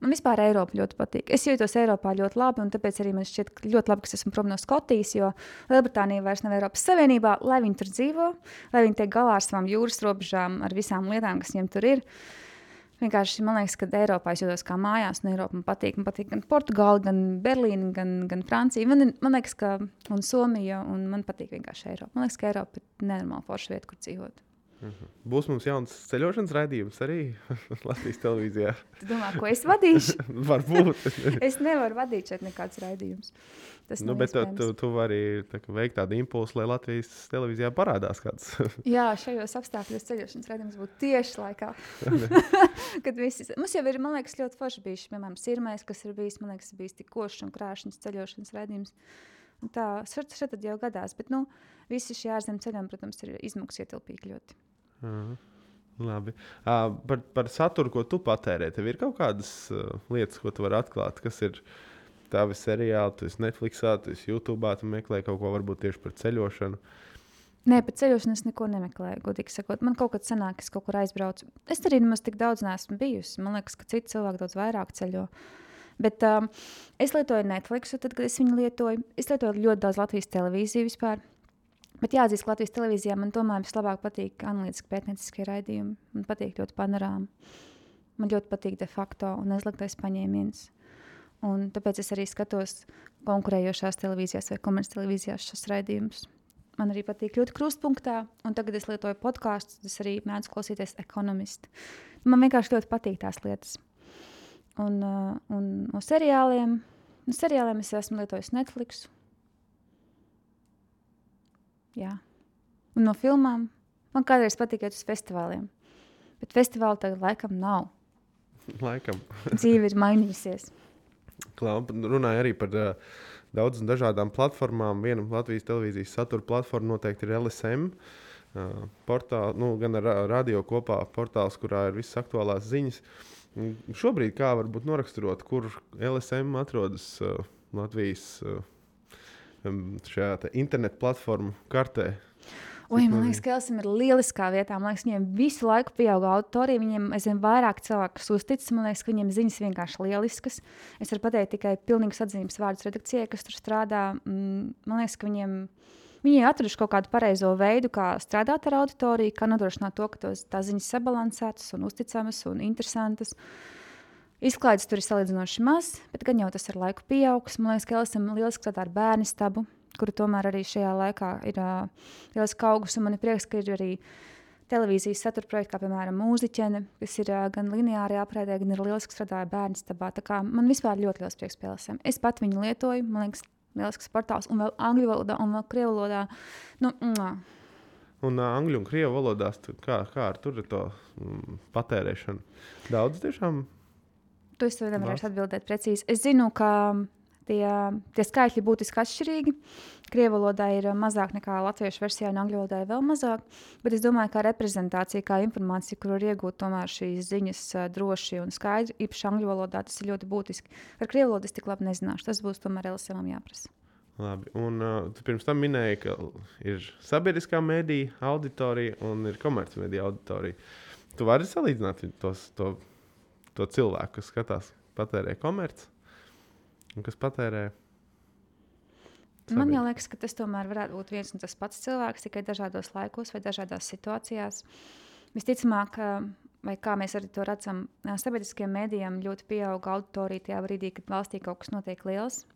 Man vispār Eiropa ļoti patīk. Es jūtos Eiropā ļoti labi, un tāpēc arī man šķiet ļoti labi, ka es esmu prom no Skotijas, jo Lielbritānija vairs nav Eiropas Savienībā, lai viņi tur dzīvo, lai viņi tiek galā ar savām jūras robežām, ar visām lietām, kas viņiem tur ir. Vienkārši man liekas, ka Eiropā es jūtos kā mājās, un Eiropa man patīk. Man patīk gan Portugāla, gan Berlīna, gan, gan Francija. Man, man liekas, ka un Somija, un man patīk vienkārši Eiropa. Man liekas, ka Eiropa ir nenormāla forša vieta, kur dzīvot. Būs mums jauns ceļošanas raidījums arī (laughs) Latvijas televīzijā. Tu domā, ko es vadīšu? (laughs) Varbūt. (laughs) es nevaru vadīt šeit nekādus raidījumus. Tas nu, bet iespējams. tu, tu vari tā, veikt tādu impulsu, lai Latvijas televīzijā parādās kāds. Jā, šajos apstākļos ceļošanas redzējums būtu tieši laikā. Kad visi, mums jau ir, man liekas, ļoti forši bijis. Piemēram, sirmais, kas ir bijis, man liekas, bijis tik košs un krāšņs ceļošanas. Un tā, šeit, šeit tad jau gadās. Bet, nu, visi šie ārzemju ceļojumi, protams, ir izmaksas ietilpīgi ļoti. Aha. Labi. Uh, par, par saturu, ko tu patērē, tev ir kaut kādas uh, lietas, ko tu vari atklāt, kas ir tavi seriāli, tu esi Netflix, tu esi YouTube, tu meklē kaut ko varbūt tieši par ceļošanu. Nē, par ceļošanu es neko nemeklēju. Godīgi sakot, man kaut kad sanāk, ka es kaut kur aizbraucu. Es arī nemaz tik daudz neesmu bijusi. Man liekas, ka citi cilvēki daudz vairāk ceļo. Bet um, es lietoju Netflix, tad, kad es viņu lietoju, es lietoju ļoti daudz Latvijas televīziju vispār. Bet jāatzīst, ka Latvijas televīzijā man tomēr vislabāk patīk analītiski pētnieciskie raidījumi. Man patīk ļoti panorāma. Man ļoti patīk de facto un aizliktais paņēmiens. Un tāpēc es arī skatos konkurējošās televīzijās vai komerctelevīzijās šos raidījumus. Man arī patīk ļoti krustpunktā, un tagad es lietoju podkāstus, es arī mēdzu klausīties ekonomistu. Man vienkārši ļoti patīk tās lietas. Un, uh, un no seriāliem, no seriāliem es esmu lietojis Netflix. Jā. Un no filmām man kādreiz patīk iet uz festivāliem. Bet festivāla tagad laikam nav. (laughs) Laikam. (laughs) Dzīve ir mainījusies. Klau- Runāja arī par uh, daudzām dažādām platformām. Viena Latvijas televīzijas satura platforma noteikti ir LSM. Uh, portāl, nu, gan ar ra- radio kopā portāls, kurā ir visas aktuālās ziņas. Šobrīd kā varbūt noraksturot, kur LSM atrodas uh, Latvijas uh, šajā te internetu platformu kartē. Oi, man liekas, ka Elsa ir lieliskā vietā. Man liekas, viņiem visu laiku pieauga auditorija. Viņiem aizvien vairāk cilvēku uzticas. Man liekas, ka viņiem ziņas vienkārši lieliskas. Es varu pateikt tikai pilnīgs atzīmes vārdus redakcijai, kas tur strādā. Mm, Man liekas, ka viņiem. Viņi ir atraduši kaut kādu pareizo veidu, kā strādāt ar auditoriju, kā nodrošināt to, ka tās ziņas sabalansētas, un uzticamas un interesantas. Izklaides tur ir salīdzinoši maz, bet gan jau tas ar laiku pieaugs. Man liekas, ka Elisam lieliski strādā ar bērnu stabu, kuru tomēr arī šajā laikā ir uh, lieliski augus. Man ir prieks, ka ir arī televīzijas satura projekti, kā piemēram mūziķene, kas ir uh, gan lineārajā aprēdē, gan ir lieliski strādāja bērnu stabā. Tā kā Man vispār ļoti liels prieks pie Elisam. Es pat viņu lietoju, man liekas, lielisks portāls, un vēl angļu valodā, un vēl krievu valodā. Nu, mwah. Un uh, angļu un krievu valodās, kā, kā ar to mm, patērēšanu? Daudz tiešām. Nevarēšu Lārs? atbildēt precīzi. Es zinu, ka tie, tie skaitļi būtiski atšķirīgi. Krievu valodā ir mazāk nekā latviešu versijā, un angļu valodā ir vēl mazāk. Bet es domāju, ka reprezentācija, kā informācija, kur var iegūt tomēr šīs ziņas ā, droši un skaidri, īpaši angļu valodā, tas ir ļoti būtiski. Par krievu valodu es tik labi nezināšu. Tas būs tomēr Elisamam jāprasa. Labi. Un uh, tu pirms tam minēji, ka ir sabiedriskā mēdīja auditorija un ir komercmediju auditorija. Tu vari salīdzināt tos, to, to cilvēku, kas skatās, patērē komerci un kas patērē. Man sabiedri- jau liekas, ka tas tomēr varētu būt viens un tas pats cilvēks, tikai dažādos laikos vai dažādās situācijās. Visticamāk, vai kā mēs arī to redzam, sabiedriskajiem mēdījiem ļoti pieauga auditorija tajā brīdī, kad valstī kaut kas notiek liels.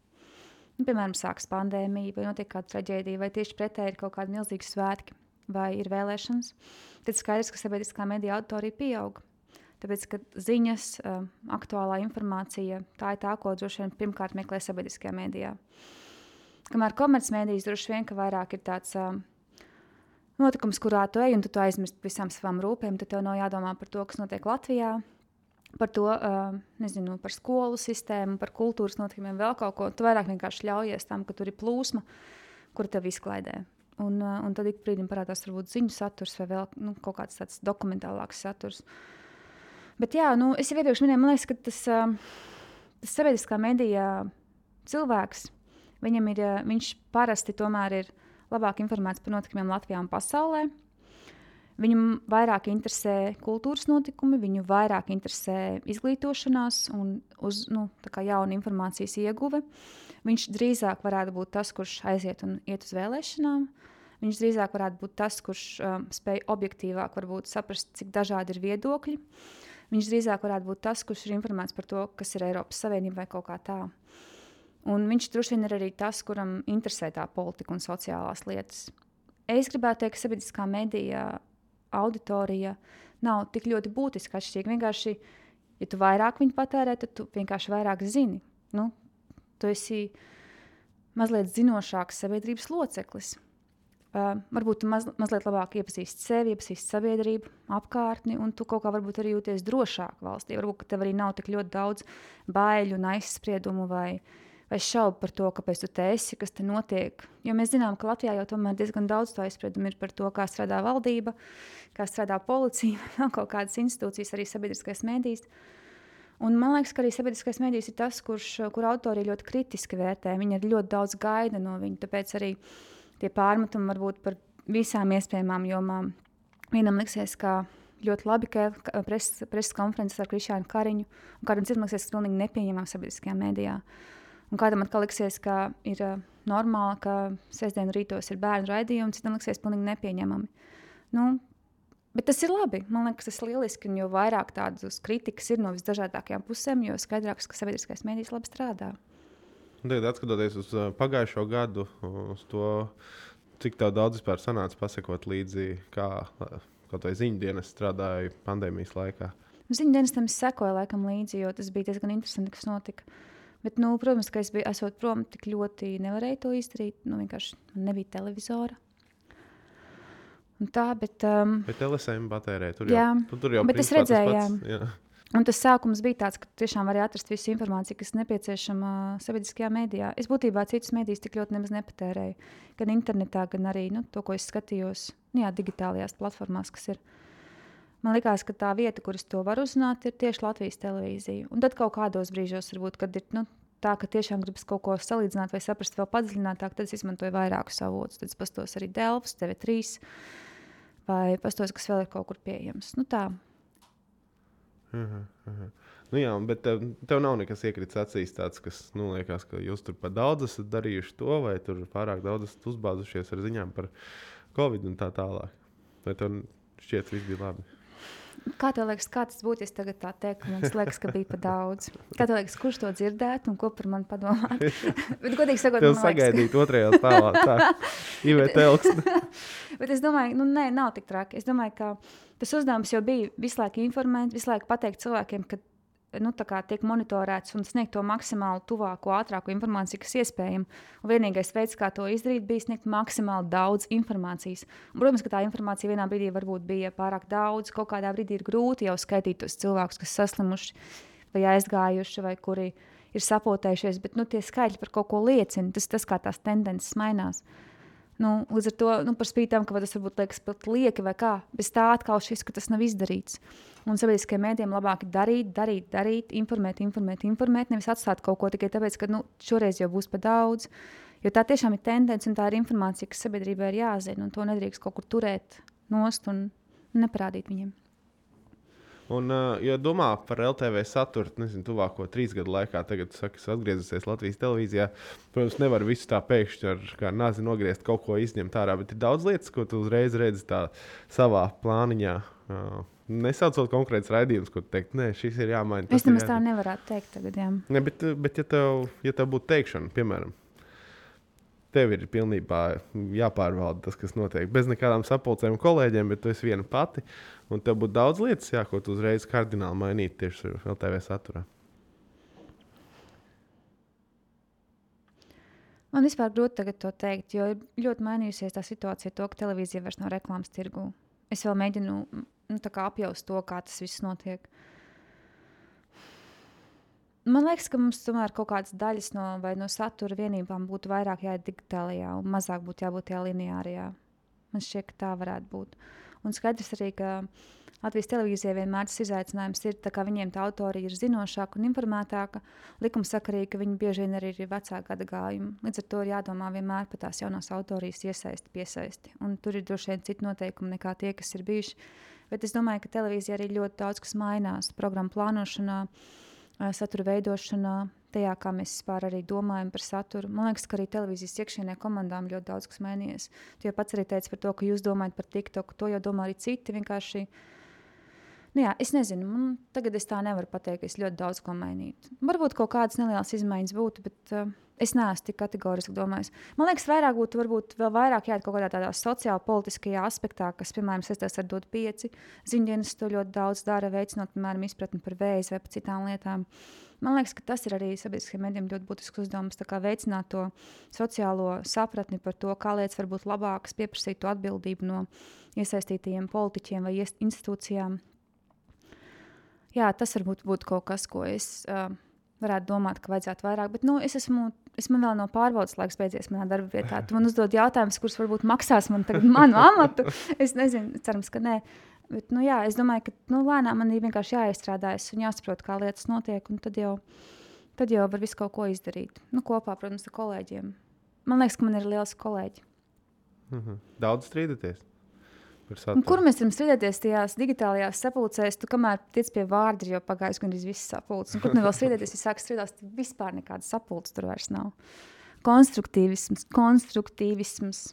Nu, piemēram, sākas pandēmija, vai notiek kāda traģēdija, vai tieši pretēji ir kaut kādi milzīgi svētki, vai ir vēlēšanas. Tad skaidrs, ka sabiedriskā mediju auditorija pieauga. Tāpēc, ka ziņas, ā, aktuālā informācija, tā ir tā, ko droši vien pirmkārt meklē sabiedriskajā mēdījā. Kamēr komercmedijas droši vien vairāk ir tāds uh, notikums, kurā tu ej un tu, tu aizmirsti par visām savām rūpēm, tad tev nav jādomā par to, kas notiek Latvijā. Par to, uh, nezinu, par skolu sistēmu, par kultūras notikumiem, vēl kaut ko. Tu vairāk vienkārši ļaujies tam, ka tur ir plūsma, kur tev izklaidē. Un, uh, un tad ik brīdim parādās varbūt ziņu saturs vai vēl nu, kaut kāds tāds dokumentālāks saturs. Bet jā, nu, es jau iepriekš minēju, man liekas, ka tas, uh, tas sabiedriskā medijā cilvēks, Viņam ir, viņš parasti tomēr ir labāk informēts par notikumiem Latvijā un pasaulē. Viņam vairāk interesē kultūras notikumi, viņu vairāk interesē izglītošanās un uz, nu, jauna informācijas ieguve. Viņš drīzāk varētu būt tas, kurš aiziet un iet uz vēlēšanām. Viņš drīzāk varētu būt tas, kurš um, spēj objektīvāk varbūt saprast, cik dažādi ir viedokļi. Viņš drīzāk varētu būt tas, kurš ir informēts par to, kas ir Eiropas Savienība vai kaut kā tāda. Un viņš droši vien ir arī tas, kuram interesē tā politika un sociālās lietas. Es gribētu teikt, ka sabiedriskā medija auditorija nav tik ļoti būtiski atšķirīga. Vienkārši, ja tu vairāk viņu patērē, tad tu vienkārši vairāk zini. Nu, tu esi mazliet zinošāks sabiedrības loceklis. Uh, varbūt tu maz, mazliet labāk iepazīsti sevi, iepazīsti sabiedrību, apkārtni, un tu kaut kā varbūt arī jūties drošāk valstī. Varbūt tev arī nav tik ļoti daudz baiļu un aizspriedumu vai, vai šaubu par to, kāpēc tu te esi, kas te notiek. Jo mēs zinām, ka Latvijā jau tomēr diezgan daudz to aizspriedumu ir par to, kā strādā valdība, kā strādā policija, (laughs) vēl kaut kādas institūcijas, arī sabiedriskais mēdījis. Un man liekas, ka arī sabiedriskais mēdījis ir tas, kurš, kur autori ļoti kritiski vērtē. Viņi ir ļoti daudz gaida no viņa. Tāpēc arī tie pārmetumi var būt par visām iespējamām jomām. Vienam liksies, ka ļoti labi, ka preses pres konferences ar Krišānu Kariņu, un kādam citam liksies, ka pilnīgi nepieņemam sabiedriskajā mēdījā. Un kādam atkal liksies, ka ir uh, normāli, ka sestdien rītos ir bērnu raidījumi, citam liksies pilnīgi nepieņemami. Nu, bet tas ir labi. Man liekas, tas ir lieliski. Jo vairāk tādas kritikas ir no visdažādākajām pusēm, jo skaidrāks, ka sabiedriskais mēdījis labi strādā. Un Tagad, skatoties uz pagājušo gadu, uz to, cik daudz vispār sanāca pasakot līdzi, kā kaut vai ziņu dienas strādāja pandēmijas laikā. Ziņu dienestam es sekoju laikam līdzi, jo tas bija diezgan interesanti, kas notika. Bet, nu, protams, ka es biju esot prom, tik ļoti nevarēju to izdarīt. Nu, vienkārši nebija televizora. un tā, bet, um, Bet LSM patērē tur Jā, jau, tu tur jau bet es redzēju, pats, jā. Un tas sākums bija tāds, ka tiešām varēja atrast visu informāciju, kas nepieciešama sabiedriskajā mēdījā. Es būtībā citus mēdījus tik ļoti nepatērēju. Gan internetā, gan arī nu, to, ko es skatījos nu, jā, digitālajās platformās, kas ir. Man liekas, ka tā vieta, kur es to varu uzzināt, ir tieši Latvijas televīzija. Un tad kaut kādos brīžos, varbūt, kad ir nu, tā, ka tiešām gribas kaut ko salīdzināt vai saprast vēl padziļinātāk, tad es izmantoju vairākus avotus. Tad es pastos arī Delfs, TV3 vai pastos, kas vēl ir kaut kur pieejams. Nu, tā. Mhm, mhm. Nu, jā, bet tev, tev nav nekas iekrits acīs, tāds, kas nu, liekas, ka jūs tur par daudz esat darījuši to, vai tur pārāk daudz esat uzbāzušies ar ziņām par covid un tā tālāk. Vai tev šķiet, ka viss bija labi? Kā tev liekas, kā tas būtu, ja tagad tā teiktu, man liekas, ka bija par daudz? Kā tev liekas, kurš to dzirdētu un ko par mani padomāt? (laughs) Bet, godīgi sakot, man liekas, sagaidīt otrajā stāvā. Tā (laughs) Iveta Elksne. (laughs) Bet es domāju, nu, nē, nav tik traki. Es domāju, ka tas uzdevums jau bija visu laiku informēt, visu laiku pateikt cilvēkiem, ka nu, tiek monitorēts un sniegt to maksimāli tuvāko, ātrāko informāciju, kas iespējama. Un vienīgais veids, kā to izdarīt, bija sniegt maksimāli daudz informācijas. Un, protams, ka tā informācija vienā brīdī varbūt bija pārāk daudz. Kaut kādā brīdī ir grūti jau skaitīt tos cilvēkus, kas saslimuši vai aizgājuši, vai kuri ir sapotējušies. Bet nu, tie skaitļi par kaut ko liecina. Tas tas, kā tās tendences mainās. Nu, līdz ar to, nu, par spīti tam, ka tas varbūt liekas pat lieki vai kā, bez tā atkal šis, ka tas nav izdarīts. Un sabiedriskajiem mēdiem labāk darīt, darīt, darīt, informēt, informēt, informēt, nevis atstāt kaut ko tikai tāpēc, ka nu, šoreiz jau būs par daudz. Jo tā tiešām ir tendence un tā ir informācija, kas sabiedrībai ir jāzina, un to nedrīkst kaut kur turēt nost un neparādīt viņiem. Un, ja domā par LTV saturu, nezinu, tuvāko trīs gadu laikā, tagad saka, es atgriezusies Latvijas televīzijā. Protams, nevar visu tā pēkšņi ar nāzi nogriezt, kaut ko izņemt ārā, bet ir daudz lietas, ko tu uzreiz redzi savā plāniņā. Nesaucot konkrēts raidījums, ko teikt, nē, šis ir jāmaina. Es nemaz tā nevarētu teikt tagad. Jā. Ne, bet, bet ja tev, ja tev būtu teikšana, piemēram, tev ir pilnībā jāpārvalda tas, kas notiek. Bez nekādām sapulcēm kolēģiem, bet tu esi viena pati. Un tev būtu daudz lietas, jā, ko tu uzreiz kardināli mainītu tieši ar LTV saturā. Man vispār grūti tagad to teikt, jo ir ļoti mainījusies tā situācija, to, ka televīzija vairs nav reklāmas tirgū. Es vēl mēģinu nu, tā kā apjaust to, kā tas viss notiek. Man liekas, ka mums tomēr kaut kādas daļas no, no satura vienībām būtu vairāk jāiet digitālajā un mazāk būtu jābūt tajā lineārajā. Man šķiet, ka tā varētu būt. Un skaidrs arī, ka Latvijas televīzijai vienmēr tas izaicinājums ir, kā viņiem tā autorija ir zinošāka un informētāka. Likums saka arī, ka viņi bieži vien arī ir vecāka gada gājuma. Līdz ar to ir jādomā vienmēr par tās jaunās autorijas iesaisti, piesaisti. Un tur ir droši vien citi noteikumi nekā tie, kas ir bijuši. Bet es domāju, ka televīzijā arī ļoti daudz kas mainās. Programmu plānošanā, ā, satura veidošanā, tajā, kā mēs vispār arī domājam par saturu. Man liekas, ka arī televīzijas iekšienē komandām ļoti daudz kas mainījies. Tu jau pats arī teici par to, ka jūs domājat par TikTok, to jau domā arī citi. Vienkārši Nu jā, es nezinu, man tagad es tā nevaru pateikt, ka es ļoti daudz ko mainītu. Varbūt kaut kādas nelielas izmaiņas būtu, bet uh, es neesmu tik kategoriski domājis. Man liekas, vairāk būtu varbūt vēl vairāk jāiet kaut kādā tādā sociālā, politiskajā aspektā, kas, piemēram, saistās ar dot pieci. Ziņdienas to ļoti daudz dara, veicinot, piemēram, izpratni par vēzi vai par citām lietām. Man liekas, ka tas ir arī sabiedriskajiem medijiem ļoti būtisks uzdevums, kā veicināt to sociālo sapratni par to, kā lietas var būt labākas, pieprasīt to atbildību no iesaistītajiem politiķiem vai institūcijām. Jā, tas varbūt būtu kaut kas, ko es uh, varētu domāt, ka vajadzētu vairāk. Bet nu, es esmu, es man vēl no pārbaudas laiks beidzies manā darba vietā. Tu man uzdod jautājumus, kurus varbūt maksās man tagad (laughs) manu amatu. Es nezinu, cerams, ka nē. Bet, nu, jā, es domāju, ka nu, lēnām man ir vienkārši jāiestrādājas un jāsaprot, kā lietas notiek. Tad jau, tad jau var visu kaut ko izdarīt. Nu, kopā, protams, ar kolēģiem. Man liekas, ka man ir liels kolēģi. Mhm. Daudz strīdaties. Kur mēs varam strīdēties tajās digitālajās sapulcēs? Tu kamēr tiec pie vārda, jau pagājis gandrīz viss sapulces. Kur nu vēl strīdēties, ja sāk strīdēties, tad vispār nekādas sapulces tur vairs nav. Konstruktīvisms, konstruktīvisms.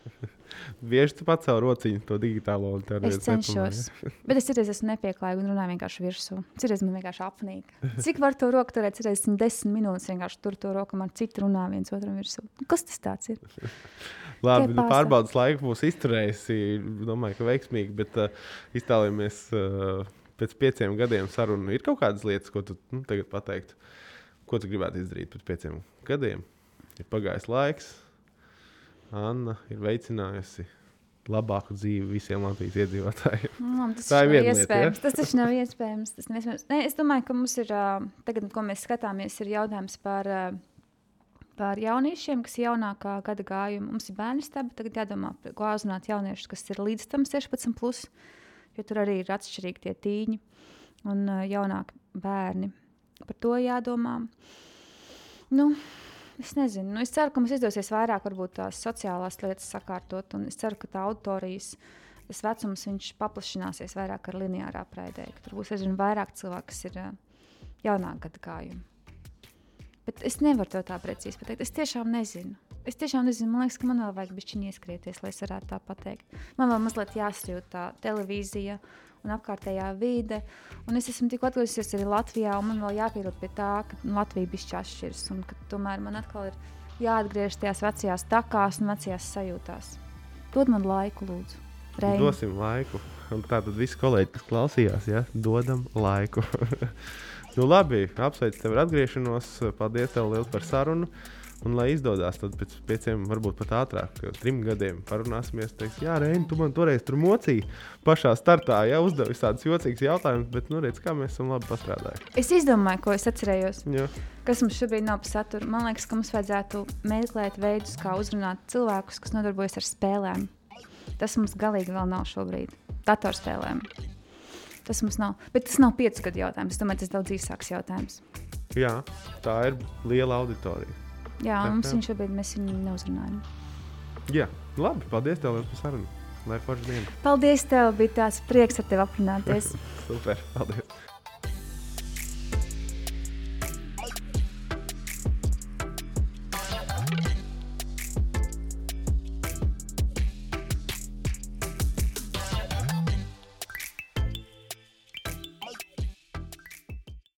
(laughs) Bieži tu pats savu rociņu, to digitālo un tādu Es cenšos. Bet es citreiz esmu nepieklājīga un runāju vienkārši virsū. Citreiz man vienkārši apnīk. (laughs) Cik var to roku turēt? Citreiz esmu desmit minūtes vienkārši tur to roku, man citi runā viens otram virsū. Kas tas tāds ir? (laughs) Labi, nu, pārbaudas laiku būs izturējusi. Domāju, ka veiksmīgi, bet uh, iztēlojamies uh, pēc pieciem gadiem sarunu. Ir kaut kādas lietas, ko tu nu, tagad pateiktu, ko tu gribētu izdarīt pēc pieciem gadiem. Ir pagājis laiks, Anna ir veicinājusi labāku dzīvi visiem Latvijas iedzīvotājiem. Nu, tas ir viena lieta, iespējams. Tas taču nav iespējams. Tas nav iespējams. Nē, es domāju, ka mums ir, ā, tagad, ko mēs skatāmies, ir jautājums par, ā, par jauniešiem, kas ir jaunākā gada gājuma. Mums ir bērnu staba, tagad jādomā, ko uzrunāt jauniešus, kas ir līdz tam 16, plus, jo tur arī ir atšķirīgi tie tīņi un ā, jaunāki bērni. Par to jādomā. Nu, Es nezinu, nu, es ceru, ka mums izdosies vairāk tās sociālās lietas sakārtot. un Es ceru, ka tā auditorijas tas vecums paplašināsies vairāk ar lineārā praidē. ka Tur būs aizvien vairāk cilvēku, kas ir ā, jaunāka gada gājuma. Bet es nevaru to tā precīzi pateikt. Es tiešām nezinu. Es tiešām nezinu, man liekas, ka man vēl vajag bišķiņi ieskrieties, lai es varētu tā pateikt. Man vēl mazliet jāsajūt tā televīzija un apkārtējā vide. Un es esmu tikko atgriezusies arī Latvijā, un man vēl jāpierod pie tā, ka Latvija bišķi atšķiras. Un ka tomēr man atkal ir jāatgriežas tajās vecajās takās un vecajās sajūtās. Dod man laiku, lūdzu. Reini. Dosim laiku. Un tātad visi kolēģi, kas klausījās, ja, dodam laiku. (laughs) nu, labi, apsveicu tevi ar atgriešanos. Paldies tev liels par sarunu. Un, lai izdodas, tad pēc pieciem, varbūt pat ātrāk, trim gadiem parunāsimies. Teiks, jā, Reini, tu man toreiz tur mocīji pašā startā, ja uzdevi tādus jocīgus jautājumus, bet, nu, redz, kā mēs esam labi pastrādājuši. Es izdomāju, ko es atcerējos. Jā, Kas mums šobrīd nav par saturu? Man liekas, ka mums vajadzētu meklēt veidus, kā uzrunāt cilvēkus, kas nodarbojas ar spēlēm. Tas mums galīgi vēl nav šobrīd. Datorspēlēm. Tas mums nav. Bet tas nav piecu gadu jautājums. Domāju, tas daudz īsāks jautājums. jā, tā ir liela auditorija. Jā, un mums viņš šobrīd mēs viņu neuzrunājam. Jā, labi, paldies tev par sarunu. Lai forši diena. Paldies, tev bija tāds prieks ar tevi aprunāties. (laughs) Super, paldies.